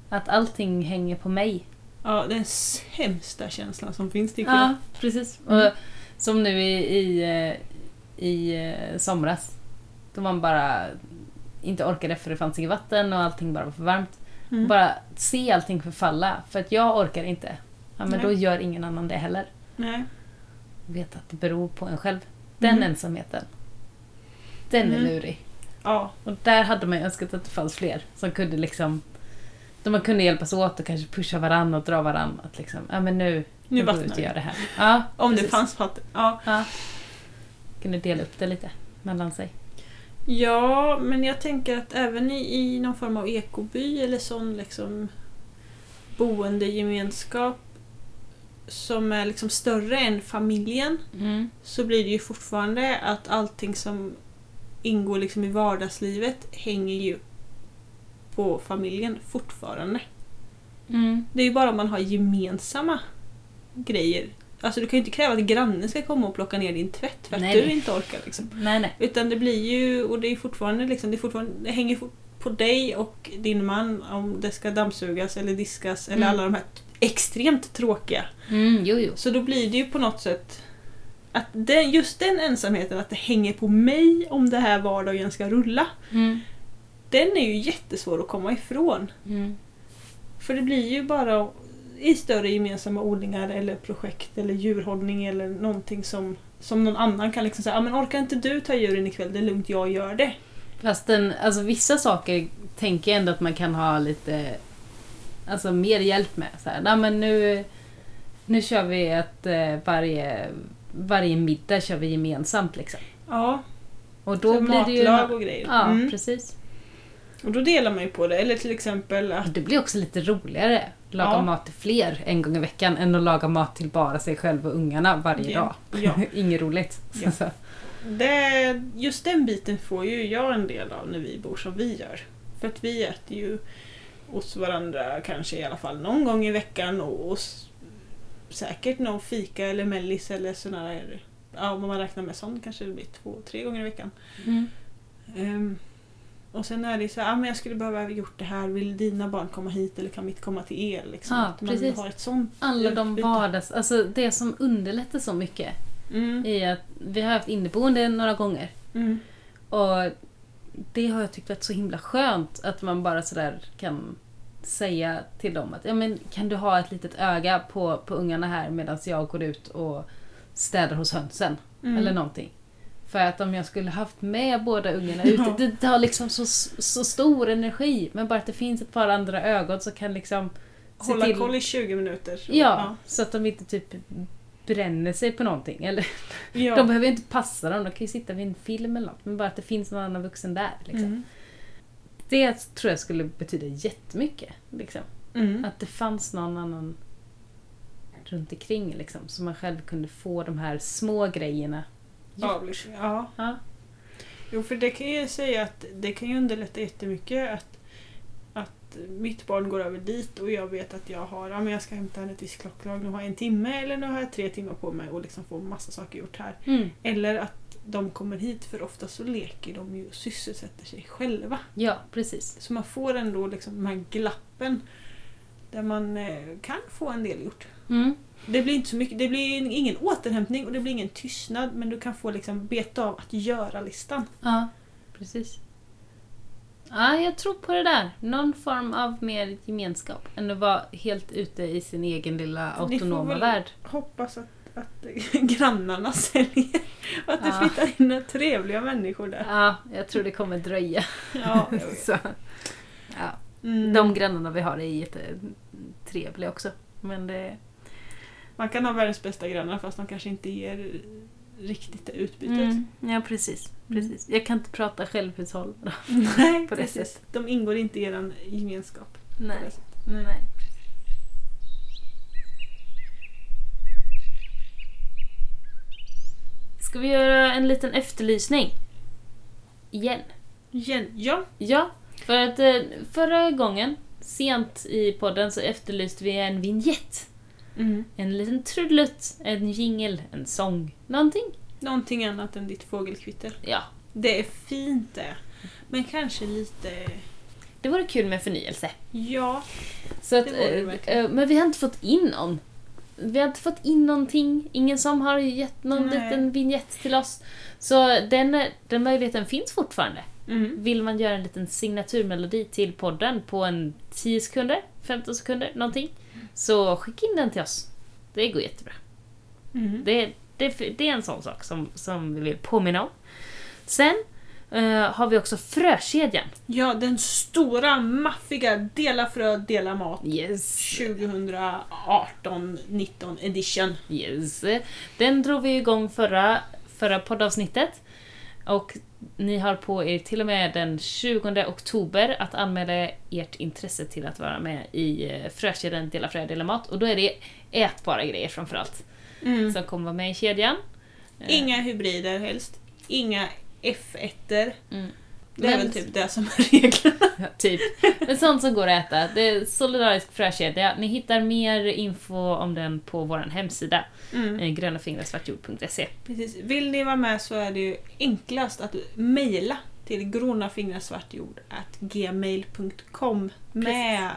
Att allting hänger på mig. Ja, den sämsta känslan som finns tycker Ja, precis. Mm. Och som nu i, i, eh, i eh, somras. Då man bara inte orkade för det fanns inget vatten och allting bara var för varmt. Mm. Bara se allting förfalla. För att jag orkar inte. Ja, men Nej. då gör ingen annan det heller. Nej. Vet att det beror på en själv. Den Mm. ensamheten. Den är Mm. lurig. Ja. Och där hade man ju önskat att det fanns fler som kunde liksom... Då man kunde hjälpas åt och kanske pusha varandra och dra varandra. Att liksom, ja men nu, Nu nu går vi ut och gör det här. Ja, Om det precis. fanns vatten. Ja. Ja. Kunde dela upp det lite mellan sig. ja, men jag tänker att även i, i någon form av ekoby eller sån liksom boendegemenskap som är liksom större än familjen Mm. så blir det ju fortfarande att allting som ingår liksom i vardagslivet hänger ju på familjen fortfarande. Mm. Det är ju bara om man har gemensamma grejer. Alltså du kan ju inte kräva att grannen ska komma och plocka ner din tvätt för att Nej, du nej. inte orkar. Liksom. Nej, nej. Utan det blir ju, och det är fortfarande liksom, det, är fortfarande, det hänger på dig och din man om det ska dammsugas eller diskas eller Mm. alla de här extremt tråkiga. Mm, jo, jo. Så då blir det ju på något sätt att den, just den ensamheten, att det hänger på mig om det här vardagen ska rulla. Mm. Den är ju jättesvår att komma ifrån. Mm. För det blir ju bara i större gemensamma odlingar eller projekt eller djurhållning eller någonting som, som någon annan kan liksom säga ah, men orkar inte du ta djuren ikväll, det är lugnt, jag gör det. Fast den, alltså vissa saker tänker jag ändå att man kan ha lite alltså mer hjälp med. Så här, "Nej, men nu, nu kör vi ett eh, varje, varje middag kör vi gemensamt liksom. Ja, Och då så blir det ju... matlag och grejer. Ja, Mm. precis. Och då delar man ju på det. Eller till exempel att Det blir också lite roligare laga Ja. mat till fler en gång i veckan än att laga mat till bara sig själv och ungarna varje Ja. dag. Ja. <laughs> Inget roligt. Ja. <laughs> Det, just den biten får ju jag en del av när vi bor som vi gör. För att vi äter ju hos varandra kanske i alla fall någon gång i veckan och, och säkert någon fika eller mellis eller sådana där. Ja, om man räknar med sånt kanske det blir två, tre gånger i veckan. Mm. Ehm, och sen är det så här, ah, men jag skulle behöva ha gjort det här, vill dina barn komma hit eller kan mitt komma till er? Liksom. Ja, att man precis. har ett sånt Alla de vardags... Alltså det som underlättar så mycket Mm, i att vi har haft inneboende några gånger mm, och det har jag tyckt varit så himla skönt att man bara sådär kan säga till dem att ja, men, kan du ha ett litet öga på, på ungarna här medan jag går ut och städar hos hönsen. Mm. Eller någonting. För att om jag skulle haft med båda ungarna <laughs> ute, Ja. det tar liksom så, så stor energi. Men bara att det finns ett par andra ögon så kan liksom Hålla till- koll i 20 minuter. Så, Ja, så att de inte typ bränner sig på någonting. Eller, ja. De behöver inte passa dem, de kan ju sitta vid en film eller något. Men bara att det finns någon annan vuxen där. Liksom. Mm. Det tror jag skulle betyda jättemycket. Liksom. Mm. Att det fanns någon annan runt omkring liksom, så man själv kunde få de här små grejerna. Avlyssning. Ja. Ja. Jo, för det kan jag säga att det kan ju underlätta jättemycket att, att mitt barn går över dit och jag vet att jag har, ja men jag ska hämta ett visst klockslag, nu har jag en timme eller nu har jag tre timmar på mig och liksom få massa saker gjort här. Mm. Eller att de kommer hit för ofta så leker de ju och sysselsätter sig själva. ja, precis. Så man får ändå liksom de här glappen där man eh, kan få en del gjort. Mm. Det blir inte så mycket, det blir ingen återhämtning och det blir ingen tystnad men du kan få liksom beta av att göra-listan. Ja, precis. Ja, jag tror på det där. Någon form av mer gemenskap än att vara helt ute i sin egen lilla Ni får autonoma väl- värld. Hoppas att, att <laughs> grannarna säljer och att det Ja. flyttar in trevliga människor där. Ja, jag tror det kommer dröja. Ja. <laughs> Så. Ja. Mm. De grannarna vi har är jättetrevliga också. Men det... Man kan ha världens bästa grannar fast de kanske inte ger riktigt det utbytet. Mm, ja, precis, precis. Jag kan inte prata självhushåll. <laughs> Nej, <laughs> På det precis. sättet. De ingår inte i er gemenskap. Nej. Ska vi göra en liten efterlysning? Igen. Igen, ja. Ja, för att eh, förra gången, sent i podden, så efterlyste vi en vignett. Mm. En liten trudelutt, en jingel, en sång, någonting. Någonting annat än ditt fågelkvitter. Ja, Det är fint det. Men kanske lite... det vore kul med förnyelse. Ja. Så att, Det vore det eh, verkligen. eh, men vi har inte fått in någon. Vi har inte fått in någonting. Ingen som har gett någon Nej. liten vignett till oss. Så den, den möjligheten finns fortfarande. Mm. Vill man göra en liten signaturmelodi till podden på en 10 sekunder, 15 sekunder, någonting. Så skicka in den till oss. Det går jättebra. Mm. Det, det, det är en sån sak som, som vi vill påminna om. Sen eh, har vi också frökedjan. Ja, den stora maffiga Dela frö, dela mat Yes. 2018-19 edition. Yes. Den drog vi igång förra, förra poddavsnittet. Och ni har på er till och med den 20 oktober att anmäla ert intresse till att vara med i eh, Frökedjan Dela Frö Dela Mat. Och då är det ätbara grejer framförallt Mm. som kommer vara med i kedjan. Eh, Inga hybrider helst. Inga F1. Mm. Det är Men- väl typ det som är <laughs> reglerna. Ja, typ. Men sånt som går att äta. Det är Solidarisk frökedja. Ni hittar mer info om den på vår hemsida. Mm. Grönafingrasvartjord.se Precis. Vill ni vara med så är det ju enklast att mejla till gronafingrasvartjord.gmail.com med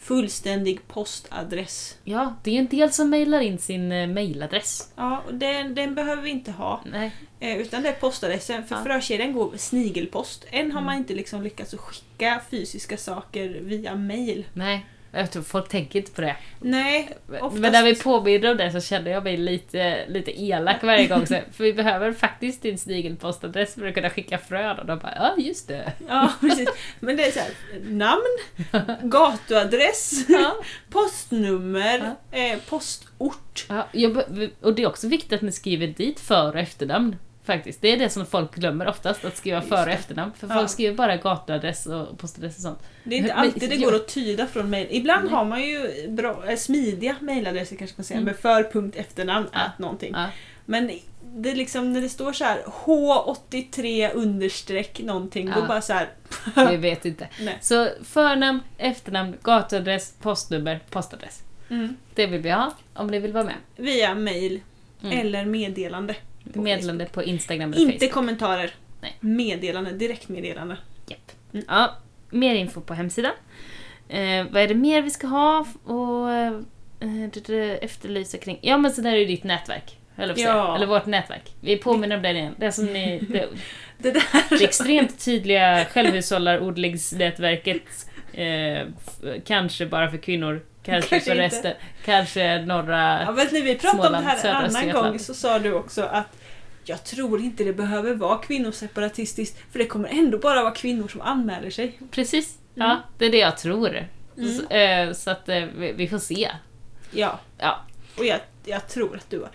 fullständig postadress. Ja, det är en del som mejlar in sin eh, mejladress. Ja, och den, den behöver vi inte ha. Nej. Eh, utan det är postadressen. För Ja. frökedjan går snigelpost. Än har Mm. man inte liksom lyckats att skicka fysiska saker via mail. Nej. Jag tror folk tänker inte på det. Nej, oftast... Men när vi påminner om det så kände jag mig lite, lite elak varje gång. Så, för vi behöver faktiskt din snigelpostadress för att kunna skicka frön. Och de bara, ja just det. Ja, precis. Men det är så här, namn, <laughs> gatuadress, Ja. postnummer, eh, postort. Ja, och det är också viktigt att ni skriver dit för och efternamn. Faktiskt. Det är det som folk glömmer oftast, att skriva för och det. efternamn. För Ja. folk skriver bara gatuadress och postadress och sånt. Det är inte Men- alltid det jo. går att tyda från mail. Ibland Nej. har man ju bra, eh, smidiga mailadresser kanske man säga, Mm. med för punkt efternamn Ja. att någonting. Ja. Men det är liksom när det står så här H83 understreck någonting, då Ja. bara så här. <laughs> Vi vet inte. <laughs> Nej. Så förnamn, efternamn, gatuadress, postnummer, postadress. Mm. Det vill vi ha om ni vill vara med. Via mail Mm. eller meddelande. Meddelande på Instagram eller Inte Facebook. kommentarer. Nej. Meddelande, direktmeddelande. Japp. Mm. Ja, mer info på hemsidan. Eh, vad är det mer vi ska ha och eh, efterlysa kring? Ja men så där är ju ditt nätverk. Säga. Ja. Eller vårt nätverk. Vi påminner om det igen. Det, som ni, <laughs> det, Det där. det extremt tydliga självhushållarordlingsnätverket Eh, kanske bara för kvinnor, kanske, Kanske för inte. resten. Kanske några... Ja, vet ni, vi pratade om det Småland, här en annan gång så sa du också att jag tror inte det behöver vara kvinnoseparatistiskt för det kommer ändå bara vara kvinnor som anmäler sig. Precis, Mm. ja, det är det jag tror. Mm. Så, eh, så att eh, vi, får se. Ja, Ja, och jag, jag tror att du har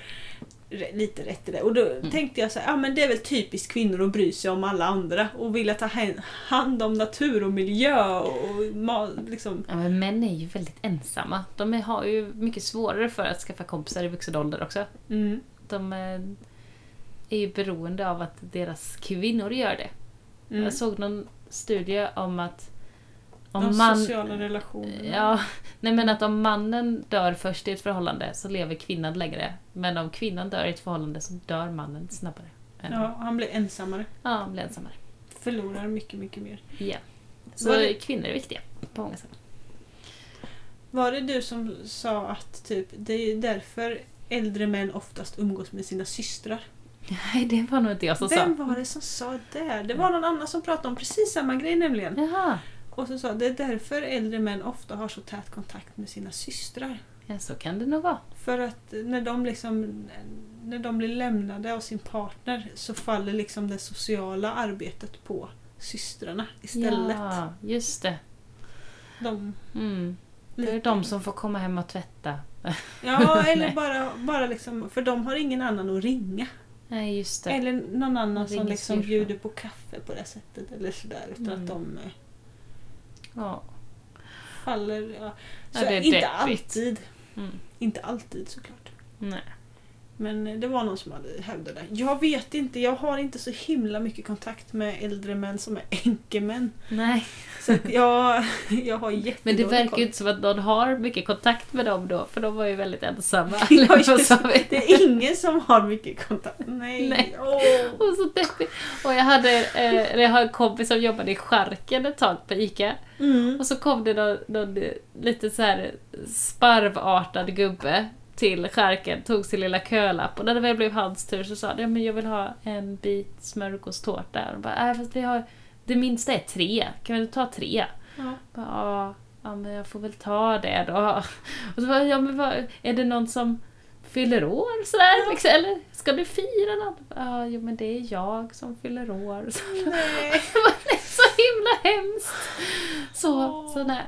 lite rätt i det. Och då Mm. tänkte jag så här, ja men det är väl typiskt kvinnor att bry sig om alla andra och vilja ta hand om natur och miljö och liksom. Ja, men män är ju väldigt ensamma. De är, har ju mycket svårare för att skaffa kompisar i vuxen ålder också. Mm. De eh, är ju beroende av att deras kvinnor gör det. Mm. Jag såg någon studie om att om De man, sociala relationerna. Ja, nej men att om mannen dör först i ett förhållande så lever kvinnan längre. Men om kvinnan dör i ett förhållande så dör mannen snabbare. Ja, han blir ensammare. ja, han blir ensammare. Förlorar mycket, mycket mer. Ja. Så det- kvinnor är viktiga på många sätt. Var det du som sa att typ, det är därför äldre män oftast umgås med sina systrar? Nej, det var nog inte jag som Vem sa. var det som sa det? Det var någon annan som pratade om precis samma grej nämligen. Jaha, Och så sa det är därför äldre män ofta har så tät kontakt med sina systrar. ja, så kan det nog vara. För att när de liksom när de blir lämnade av sin partner så faller liksom det sociala arbetet på systrarna istället. Ja, just det. De, Mm. Det är de som får komma hem och tvätta. Ja, eller <laughs> bara, bara liksom, för de har ingen annan att ringa. Nej, just det. Eller någon annan som liksom bjuder på kaffe på det sättet eller sådär. Utan Mm. att de eh, Ja. faller... Ja. Ja, Så det är inte deppigt. alltid. Mm. Inte alltid såklart. Nej. Men det var någon som hade hävdat det. Jag vet inte, jag har inte så himla mycket kontakt med äldre män som är änkemän. Nej. Så jag, jag har jättedålig <laughs> Men det verkar ju inte som att någon har mycket kontakt med dem då, för de var ju väldigt ensamma. <laughs> Ja, just? Det är ingen som har mycket kontakt. Nej. <laughs> Nej. Åh. Och så deppigt. Och jag hade eh, jag har en kompis som jobbade i Charken ett tag på ICA. Mm. Och så kom det någon, någon lite så här sparvartad gubbe till Charken, tog sin lilla kölapp och när det väl blev hans tur så sa han ja, men jag vill ha en bit smörgåstårta. Och de bara, äh, fast vi har, det minsta är tre, kan du ta tre? Ja. Bara, Ja, ja, men jag får väl ta det då. <laughs> Och så bara, ja men vad, är det någon som fyller år sådär? Liksom, eller ska du fira något? Ja, jo men det är jag som fyller år. <laughs> Så, Nej. <laughs> det var så himla hemskt. Så, Åh. så nej.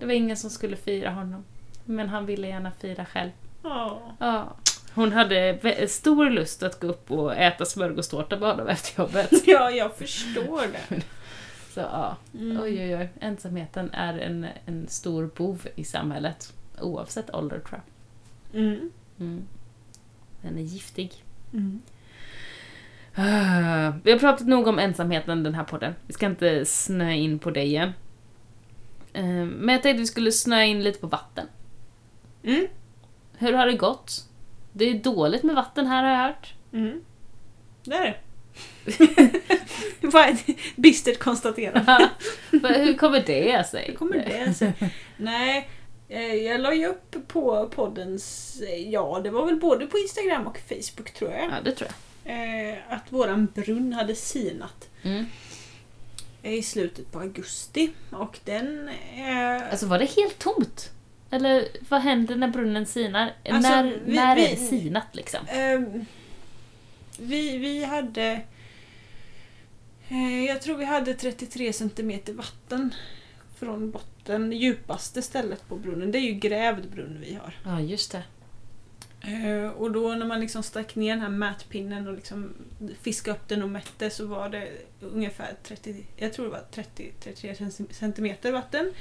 Det var ingen som skulle fira honom. Men han ville gärna fira själv. Ja. Ja. Hon hade stor lust att gå upp och äta smörgåstårta med honom efter jobbet. <laughs> ja, jag förstår det. <laughs> Så ja, Mm. oj oj oj. Ensamheten är en, en stor bov i samhället. Oavsett ålder tror jag. Mm. Mm. Den är giftig. Mm. Ah, Vi har pratat nog om ensamheten den här podden. Vi ska inte snöa in på det igen. Eh, Men jag tänkte vi skulle snöa in lite på vatten. Mm. Hur har det gått? Det är dåligt med vatten här har jag hört. Mm. Det är det. <laughs> det var ett bistert konstaterande. Hur kommer det sig? Hur kommer det sig? Nej, eh, jag la ju upp på poddens... eh, Ja, det var väl både på Instagram och Facebook tror jag. Ja, det tror Eh, att våran brunn hade sinat jag. Mm. i slutet på augusti. Och den... Eh, Alltså var det helt tomt? Eller vad händer när brunnen sinar? Alltså, när vi- när vi- är det sinat liksom? Ehm, vi, vi hade... Eh, jag tror vi hade 33 centimeter vatten från botten, djupaste stället på brunnen. Det är ju grävd brunn vi har. Ja, just det. Eh, och då när man liksom stack ner den här mätpinnen och liksom fiskade upp den och mätte så var det ungefär 30, jag tror det var 30-33 centimeter vatten.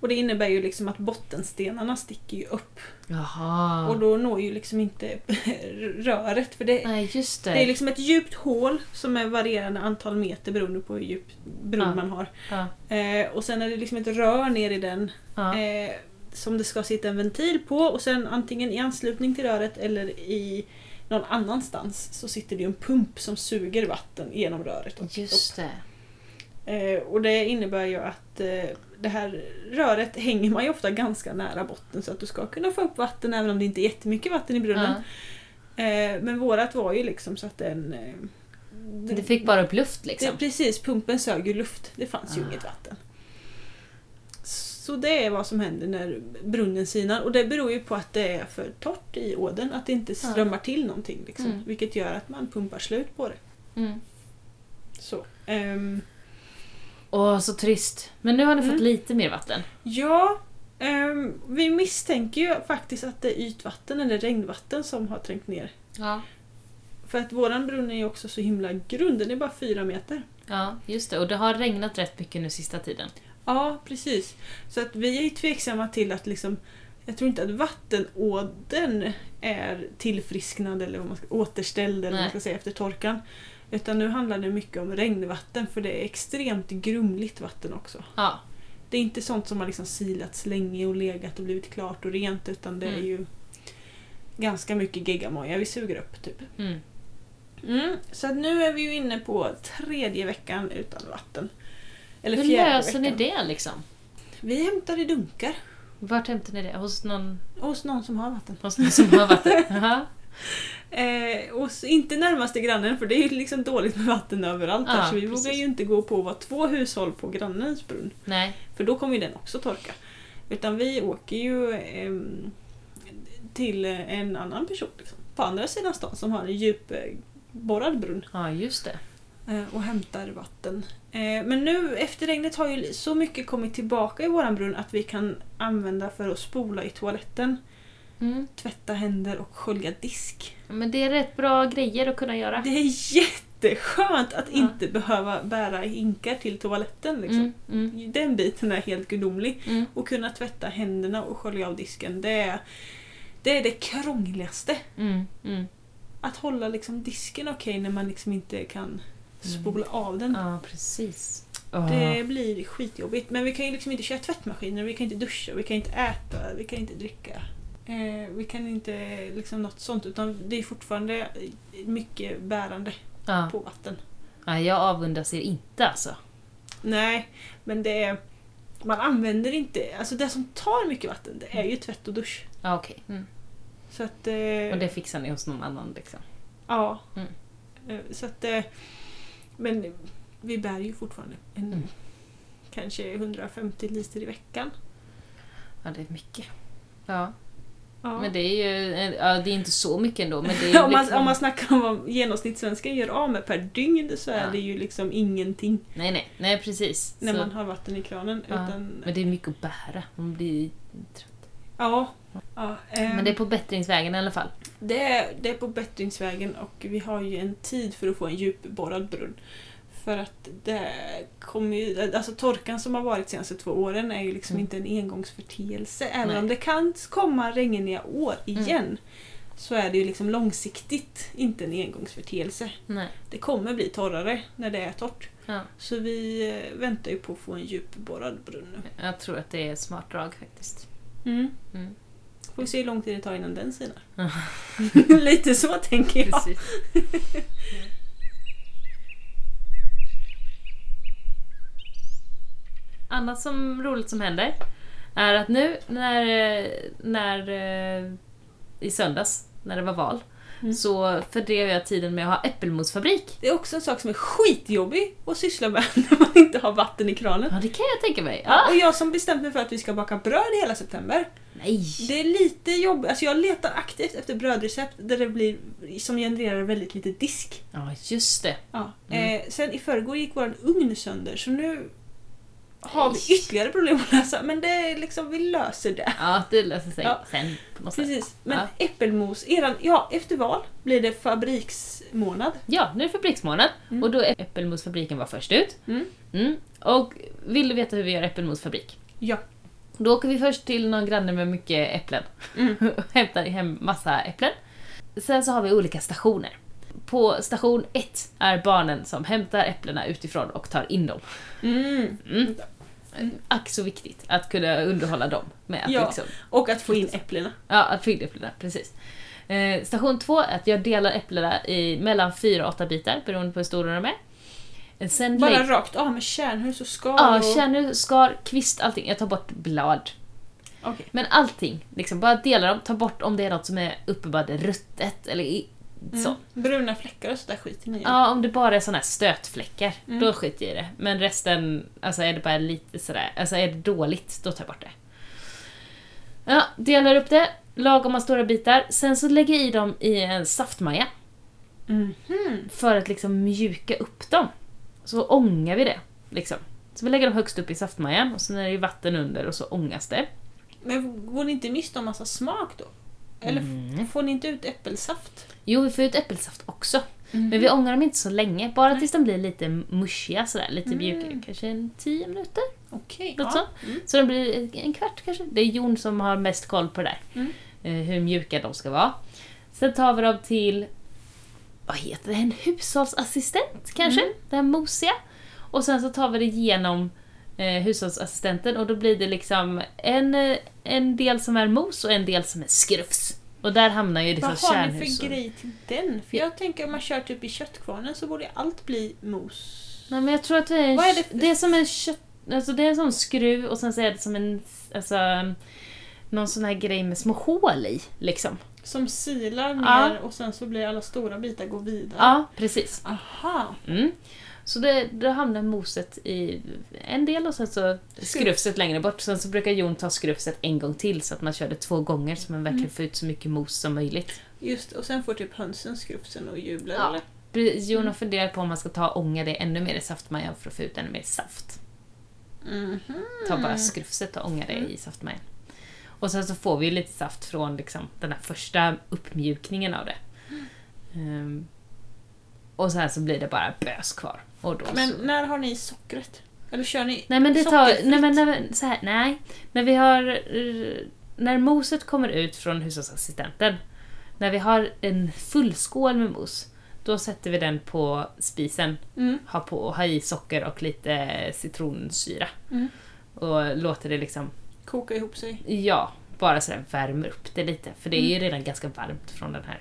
Och det innebär ju liksom att bottenstenarna sticker ju upp. Jaha. Och då når ju liksom inte <laughs> röret. För det, Nej, det. det är liksom ett djupt hål som är varierande antal meter beroende på hur djup brunn Ja. man har. ja. Eh, och sen är det liksom ett rör ner i den Ja. eh, som det ska sitta en ventil på och sen antingen i anslutning till röret eller i någon annanstans så sitter det ju en pump som suger vatten genom röret. och Just det. Eh, och det innebär ju att eh, det här röret hänger man ju ofta ganska nära botten så att du ska kunna få upp vatten även om det inte är jättemycket vatten i brunnen. Ja. Eh, men vårat var ju liksom så att den... Eh, Det fick bara upp luft det, liksom. precis, pumpen sög ju luft. Det fanns ju Ah. inget vatten. Så det är vad som händer när brunnen sinar och det beror ju på att det är för torrt i ådern, att det inte strömmar till någonting. Liksom, Mm. Vilket gör att man pumpar slut på det. Mm. Så. ehm, Åh, så trist. Men nu har ni Mm. fått lite mer vatten. ja, ehm, vi misstänker ju faktiskt att det är ytvatten eller regnvatten som har trängt ner. Ja. För att våran brunn är ju också så himla grund, den är bara fyra meter. Ja, just det. Och det har regnat rätt mycket nu sista tiden. Ja, precis. Så att vi är ju tveksamma till att liksom jag tror inte att vattenådern är tillfrisknad eller vad man ska, återställd eller vad man Nej. ska säga efter torkan. Utan nu handlar det mycket om regnvatten för det är extremt grumligt vatten också. Ja. Det är inte sånt som har liksom silats länge och legat och blivit klart och rent utan det är Mm. ju ganska mycket geggamoja vi suger upp. Typ. Mm. Mm, så att nu är vi ju inne på tredje veckan utan vatten. Eller Hur löser ni veckan. det liksom? Vi hämtar i dunkar Vart hämtar ni det? Hos någon, hos någon som har vatten. hos någon som har vatten? <laughs> Eh, och inte närmaste grannen för det är ju liksom dåligt med vatten överallt här Ja, så vi precis. vågar ju inte gå på att vara två hushåll på grannens brunn. Nej. För då kommer ju den också torka. Utan vi åker ju ehm, till en annan person liksom, på andra sidan stan som har en djupborrad brunn Ja, just det. Eh, och hämtar vatten. Eh, men nu efter regnet har ju så mycket kommit tillbaka i våran brunn att vi kan använda för att spola i toaletten, Mm. tvätta händer och skölja disk. Men det är rätt bra grejer att kunna göra. Det är jätteskönt att Ja. inte behöva bära hinkar till toaletten. Liksom. Mm. Mm. Den biten är helt gudomlig. Mm. Och kunna tvätta händerna och skölja av disken, det är det, är det krångligaste. Mm. Mm. Att hålla liksom disken okej när man liksom inte kan spola av den. Ja, precis. Det blir skitjobbigt. Men vi kan ju liksom inte köra tvättmaskiner, vi kan inte duscha, vi kan inte äta, vi kan inte dricka. Eh, vi kan inte liksom något sånt utan det är fortfarande mycket bärande Ja. på vatten. ja, jag avundas er inte alltså. Nej, men det är... Man använder inte... Alltså det som tar mycket vatten det är ju tvätt och dusch. Ja, okej. Mm. Så att... Eh, Och det fixar ni hos någon annan liksom? Ja. Mm. Eh, Så att... Eh, men vi bär ju fortfarande en, Mm. kanske 150 liter i veckan. Ja, det är mycket. Ja, Ja. men det är ju ja, det är inte så mycket ändå. Men det är <laughs> om, man, liksom... om man snackar om vad genomsnittssvensken gör av med per dygn så är Ja. det ju liksom ingenting Nej, nej, nej precis. när Så- man har vatten i kranen. Utan, Men det är mycket att bära. Man blir trött. Ja, ja, ehm, Men det är på bättringsvägen i alla fall. Det är, det är på bättringsvägen och vi har ju en tid för att få en djupborrad brunn. För att det kommer ju, alltså torkan som har varit de senaste två åren är ju liksom Mm. inte en engångsförteelse. Även Nej. om det kan komma regniga år igen så är det ju liksom långsiktigt inte en engångsförteelse. Nej. Det kommer bli torrare när det är torrt. Ja, Så vi eh, väntar ju på att få en djupborrad brunn nu. jag tror att det är ett smart drag faktiskt. Mm. Mm. Får vi se hur lång tid det tar innan den sinar. <laughs> Lite så tänker jag. Annat som roligt som händer är att nu när, när eh, i söndags, när det var val, Mm. så fördrev jag tiden med att ha äppelmosfabrik. Det är också en sak som är skitjobbig att syssla med <laughs> när man inte har vatten i kranen. Ja, det kan jag tänka mig. Ja. Ja. Och jag som bestämt mig för att vi ska baka bröd hela september. Nej! Det är lite jobbigt, alltså jag letar aktivt efter brödrecept där det blir, som genererar väldigt lite disk. Ja, just det. Ja. Mm. Eh, sen i förrgår gick vår ugn sönder så nu har vi ytterligare problem att lösa men det är liksom, vi löser det. Ja, det löser sig Ja. sen på något sätt. Precis. Men Ja. äppelmos, eran, ja efter val blir det fabriksmånad. Ja, nu är det fabriksmånad Mm. och då är äppelmosfabriken var först ut. Mm. Mm. Och vill du veta hur vi gör äppelmosfabrik? Ja. Då åker vi först till någon granne med mycket äpplen Mm. och <laughs> hämtar hem massa äpplen. Sen så har vi olika stationer. På station ett är barnen som hämtar äpplena utifrån och tar in dem. Mm. Mm. Ack så viktigt att kunna underhålla dem med att Ja. liksom Och att få in äpplena. Ja, att få in äpplena, precis. Eh, station två är att jag delar äpplena i mellan fyra och åtta bitar beroende på hur stora de är. Eh, Sen Bara lägg- rakt av med kärnhus och skal Ja, och... kärnor, skal, kvist, allting. Jag tar bort blad. Okej. Men allting, liksom, bara dela dem, ta bort om det är något som är uppenbart ruttet eller Så. Mm. Bruna fläckar och sådär skiter ni i. Ja, om det bara är såna här stötfläckar, Mm. då skiter jag i det. Men resten, alltså är det bara lite sådär, alltså är det dåligt, då tar jag bort det. Ja, delar upp det, lagom stora bitar. Sen så lägger jag i dem i en saftmaja Mhm. för att liksom mjuka upp dem. Så ångar vi det, liksom. Så vi lägger dem högst upp i saftmajan och sen är det ju vatten under och så ångas det. Men går ni inte miste om massa smak då? Eller Mm. får ni inte ut äppelsaft? Jo, vi får ut äppelsaft också. Men vi ångar dem inte så länge, bara tills de blir lite mushiga sådär, lite Mm. mjukare. Kanske en 10 minuter. Okej. Något ja. så. Så de blir en kvart kanske. Det är Jon som har mest koll på det där. Mm. Eh, hur mjuka de ska vara. Sen tar vi dem till, vad heter det, en hushållsassistent kanske? Mm. Det här mosiga. Och sen så tar vi det genom eh, hushållsassistenten och då blir det liksom en, eh, en del som är mos och en del som är skrufs. Och där hamnar ju liksom Vad har ni för grej till den? För Ja. jag tänker om man kör typ i köttkvarnen så borde allt bli mos. Nej men jag tror att det är, Vad är det för- det är som en kött... Alltså det är en sån skruv och sen så är det som en... Alltså, någon sån här grej med små hål i, liksom. Som silar ner Ja. och sen så blir alla stora bitar gå vidare. Ja, precis. Aha. Mm. Så det, då hamnar moset i en del och sen så skrufset längre bort. Sen så brukar Jon ta skrufset en gång till så att man kör det två gånger så man verkligen Mm. får ut så mycket mos som möjligt. Just och sen får typ hönsen skrufsen och jublar Ja. eller? Jon har funderat på om man ska ta och ånga det ännu mer i saftmajan för att få ut ännu mer saft. Mhm. Ta bara skrufset och ånga det Mm. i saftmajan. Och sen så får vi lite saft från liksom, den här första uppmjukningen av det. Ehm, och så här så blir det bara bös kvar. Och då Men så... när har ni sockret? Eller kör ni Nej men det tar... Nej men, nej, men så här, nej. När vi har... eh, När moset kommer ut från hushållsassistenten. När vi har en full skål med mos. Då sätter vi den på spisen. Mm. Har på, har i socker och lite citronsyra. Mm. Och låter det liksom Koka ihop sig. Ja, bara sådär värmer upp det lite. För det är ju Mm. redan ganska varmt från den här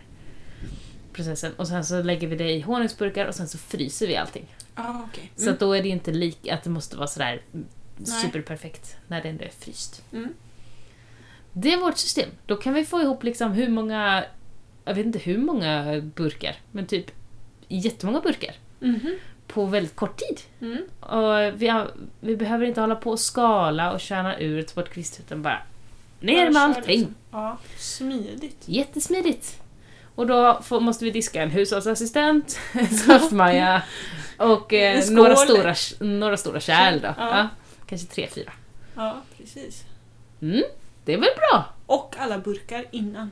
processen. Och sen så lägger vi det i honungsburkar och sen så fryser vi allting. Ah, okej. Så att då är det inte lika att det måste vara sådär Nej. superperfekt när det ändå är fryst. Mm. Det är vårt system. Då kan vi få ihop liksom hur många, jag vet inte hur många burkar, men typ jättemånga burkar Mhm. på väldigt kort tid. Mm. Och vi, har, vi behöver inte hålla på och skala och kärna ur ta bort kvist utan bara ner med allting. liksom. Ja, smidigt. Jättesmidigt. Och då får, måste vi diska en hushållsassistent, <laughs> en saftmaja och eh, några, stora, några stora kärl då. Ja. Ja. kanske tre, fyra. Ja, precis. Mm, det är väl bra? Och alla burkar innan.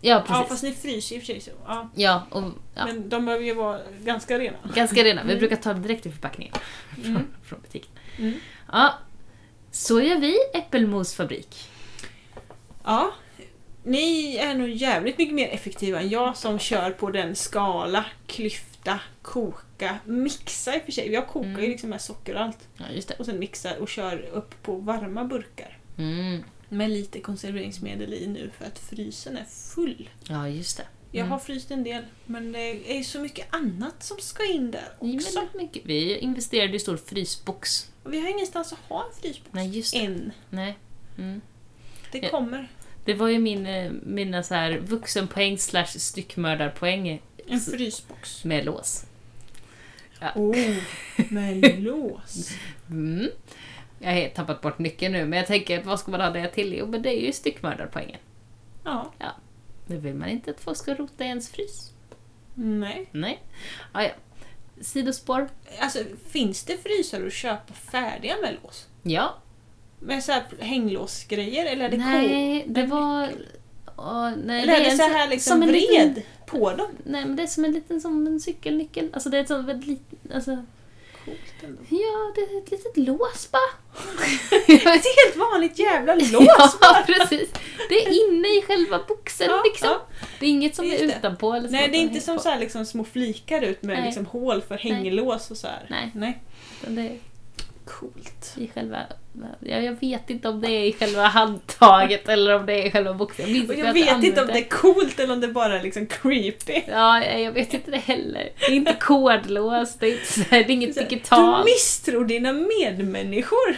Ja, Ja, precis. fast ni fryser i och för sig så. Ja. Ja, och ja, Men de behöver ju vara ganska rena. ganska rena. Vi Mm. brukar ta det direkt ur förpackningen Mm. från, från butiken. Mm. Ja, så gör vi äppelmosfabrik. Ja. Ni är nog jävligt mycket mer effektiva än jag som kör på den skala, klyfta, koka, mixa i och för sig. Jag kokar ju Mm. liksom med socker och allt. Ja, just det. Och sen mixar och kör upp på varma burkar. Mm. Med lite konserveringsmedel i nu för att frysen är full. Ja, just det. Jag Mm. har fryst en del men det är ju så mycket annat som ska in där också. mycket. Vi investerade i stor frysbox. Och vi har ingenstans att ha en frysbox Nej, just det. än. Nej. Mm. Det kommer. Det var ju min, eh, mina så här vuxenpoäng slash styckmördarpoäng En frysbox. med lås. Ja. Oh, <laughs> med lås. Mm. Jag har helt tappat bort nyckeln nu, men jag tänker att vad ska man ha det till? Jo, men det är ju styckmördarpoängen. Ja, Nu vill man inte att folk ska rota i ens frys. nej. Nej. Ah, ja. Sidospår. Alltså, finns det frysar att köpa färdiga med lås? Ja. Med så här hänglåsgrejer eller är det nej, det var... Åh, nej, Eller är det en så här liksom som en vred liten- på dem? Nej, men det är som en liten som en cykelnyckel. Alltså det är ett sånt väldigt litet... Alltså, ja, det är ett litet lås bara. <laughs> Ett helt vanligt jävla <laughs> lås ja, bara! precis. Det är inne i själva boxen Ja, liksom. ja. Det är inget som Just är det. utanpå. Eller Nej, det är inte som på. så här liksom små flikar ut med liksom hål för hänglås och så här. Nej. Nej. Det är Coolt. i själva... Ja, jag vet inte om det är i själva handtaget eller om det är i själva boxen. Jag, Och jag vet inte om det är coolt eller om det bara är liksom creepy. Ja, jag vet inte det heller. Det är inte kodlås, det är, inte, det är inget digitalt. Du misstror dina medmänniskor.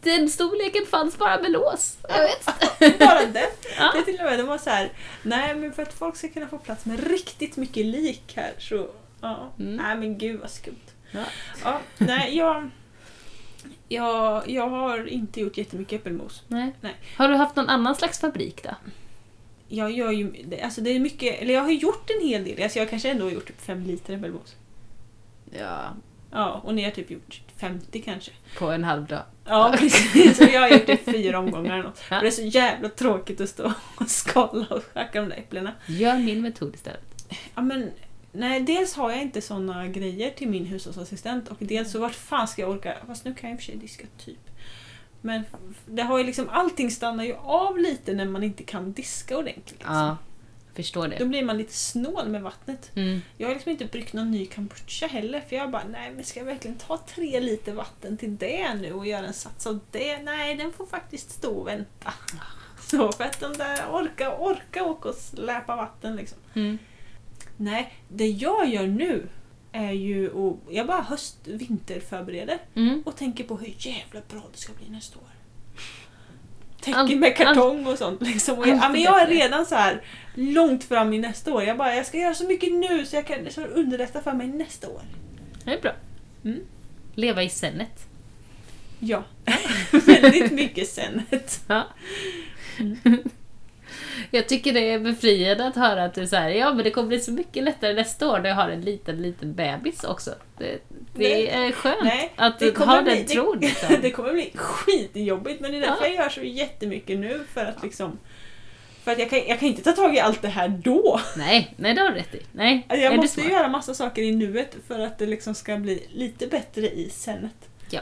Den storleken fanns bara med lås. Jag vet. <laughs> Bara den. Ja. Det är till och med, de var så här, nej men för att folk ska kunna få plats med riktigt mycket lik här så, ja. Mm. Nej men gud vad skumt. Ja. Ja, nej jag, jag, jag har inte gjort jättemycket äppelmos. Nej. Nej. Har du haft någon annan slags fabrik då? Jag gör ju, alltså det är mycket, eller jag har gjort en hel del, alltså jag kanske ändå har gjort typ fem liter äppelmos. Ja, Ja, och ni har typ gjort 50 kanske. på en halv dag. Ja, <laughs> precis. Så jag har gjort det i fyra omgångar eller något. Ja. Och det är så jävla tråkigt att stå och skala och skaka de där äpplena. Gör min metod istället. Ja, men, nej, dels har jag inte såna grejer till min hushållsassistent och dels så vart fan ska jag orka... Fast nu kan jag i och för sig diska typ. Men det har ju liksom, allting stannar ju av lite när man inte kan diska ordentligt. Liksom. Ja, förstår Då det. blir man lite snål med vattnet. Mm. Jag har liksom inte bryggt någon ny kombucha heller för jag bara, nej men ska jag verkligen ta tre liter vatten till det nu och göra en sats av det? Nej, den får faktiskt stå och vänta. Så för att de där orka, orka åka och släpa vatten liksom. Mm. Nej, det jag gör nu är ju att jag bara höst-vinterförbereder Mm. och tänker på hur jävla bra det ska bli nästa år. Täcker med kartong och sånt. Liksom. Och jag, ja, men jag är redan så här långt fram i nästa år. Jag bara, jag ska göra så mycket nu så jag kan så underlätta för mig nästa år. Det är bra. Mm. Leva i sennet. Ja, <laughs> väldigt mycket senet. Ja. Jag tycker det är befriande att höra att du säger ja men det kommer bli så mycket lättare nästa år när jag har en liten, liten bebis också. Det, det är skönt Nej, att det du har bli- den tron. Liksom. <laughs> Det kommer bli skitjobbigt men det är därför Ja. jag gör så jättemycket nu för att liksom för att jag kan, jag kan inte ta tag i allt det här då. Nej, nej det har du rätt i. Nej, Alltså jag måste göra massa saker i nuet för att det liksom ska bli lite bättre i senet. Ja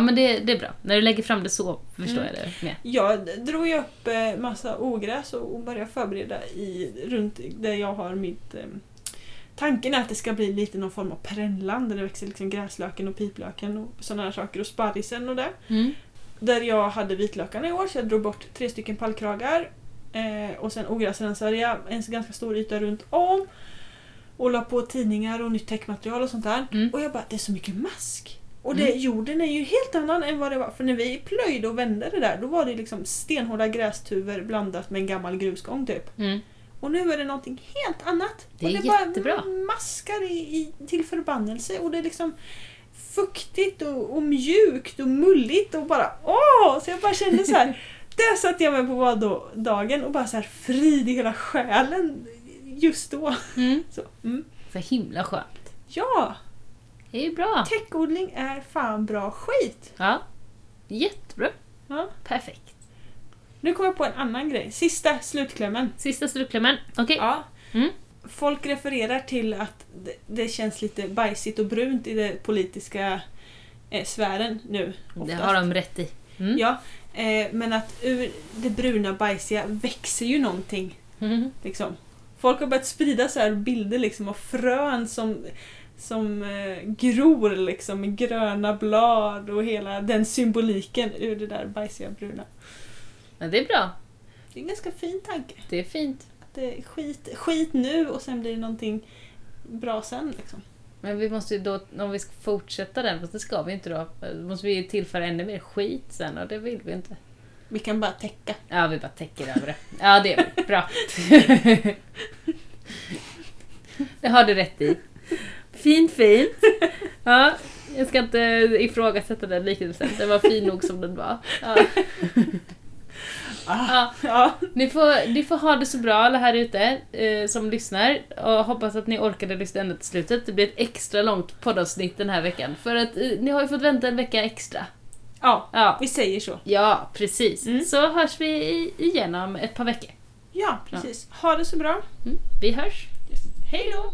men det, det är bra. När du lägger fram det så förstår Mm. jag det mer. Jag drog ju upp eh, massa ogräs och och började förbereda i, runt där jag har mitt... Eh, tanken är att det ska bli lite någon form av perennland där det växer liksom gräslöken och piplöken och sådana här saker och sparrisen och det. Mm. Där jag hade vitlökarna i år så jag drog bort tre stycken pallkragar eh, och sen ogräsrensade jag en ganska stor yta runt om och la på tidningar och nytt täckmaterial och sånt där. Mm. Och jag bara, det är så mycket mask. Och det, Mm. jorden är ju helt annan än vad det var. För när vi plöjde och vände det där, då var det liksom stenhårda grästuvor blandat med en gammal grusgång typ. Mm. Och nu är det någonting helt annat. Det är och det bara jättebra. maskar i, i, till förbannelse och det är liksom fuktigt och, och mjukt och mulligt och bara åh! Så jag bara kände så här. <laughs> Där satt jag mig på vaddagen och bara så här frid i hela själen just då. Mm. Så, mm. Så himla skönt. Ja! Det är ju bra. Täckodling är fan bra skit. Ja. Jättebra. Ja. Perfekt. Nu kommer jag på en annan grej. Sista slutklämmen. Sista slutklämmen. Okej. Ja. Mm. Folk refererar till att det, det känns lite bajsigt och brunt i den politiska eh, sfären nu. Det oftast. har de rätt i. Mm. Ja, eh, men att ur det bruna bajsiga växer ju någonting. Mm. Liksom. Folk har börjat sprida så här bilder liksom av frön som, som eh, gror liksom med gröna blad och hela den symboliken ur det där bajsiga bruna. Ja, det är bra. Det är en ganska fin tanke. Det är fint. Att det är skit, skit nu och sen blir det någonting bra sen. Liksom. Men vi måste ju då, om vi ska fortsätta den, fast det ska vi inte då, måste vi tillföra ännu mer skit sen och det vill vi inte. Vi kan bara täcka. Ja, vi bara täcker över det. Ja, det är. Bra. <laughs> <laughs> Det har du rätt i. Fint, fint. <laughs> Ja, jag ska inte ifrågasätta den liknelsen. Den var fin nog som den var. Ja. Ja, Ja. ni, får, ni får ha det så bra alla här ute eh, som lyssnar och hoppas att ni orkade lyssna ända till slutet. Det blir ett extra långt poddavsnitt den här veckan för att eh, ni har ju fått vänta en vecka extra. ja, Ja, vi säger så. ja precis. Mm. Så hörs vi i- igen om ett par veckor. Ja, precis. Ha det så bra. Mm. Vi hörs. Hej då!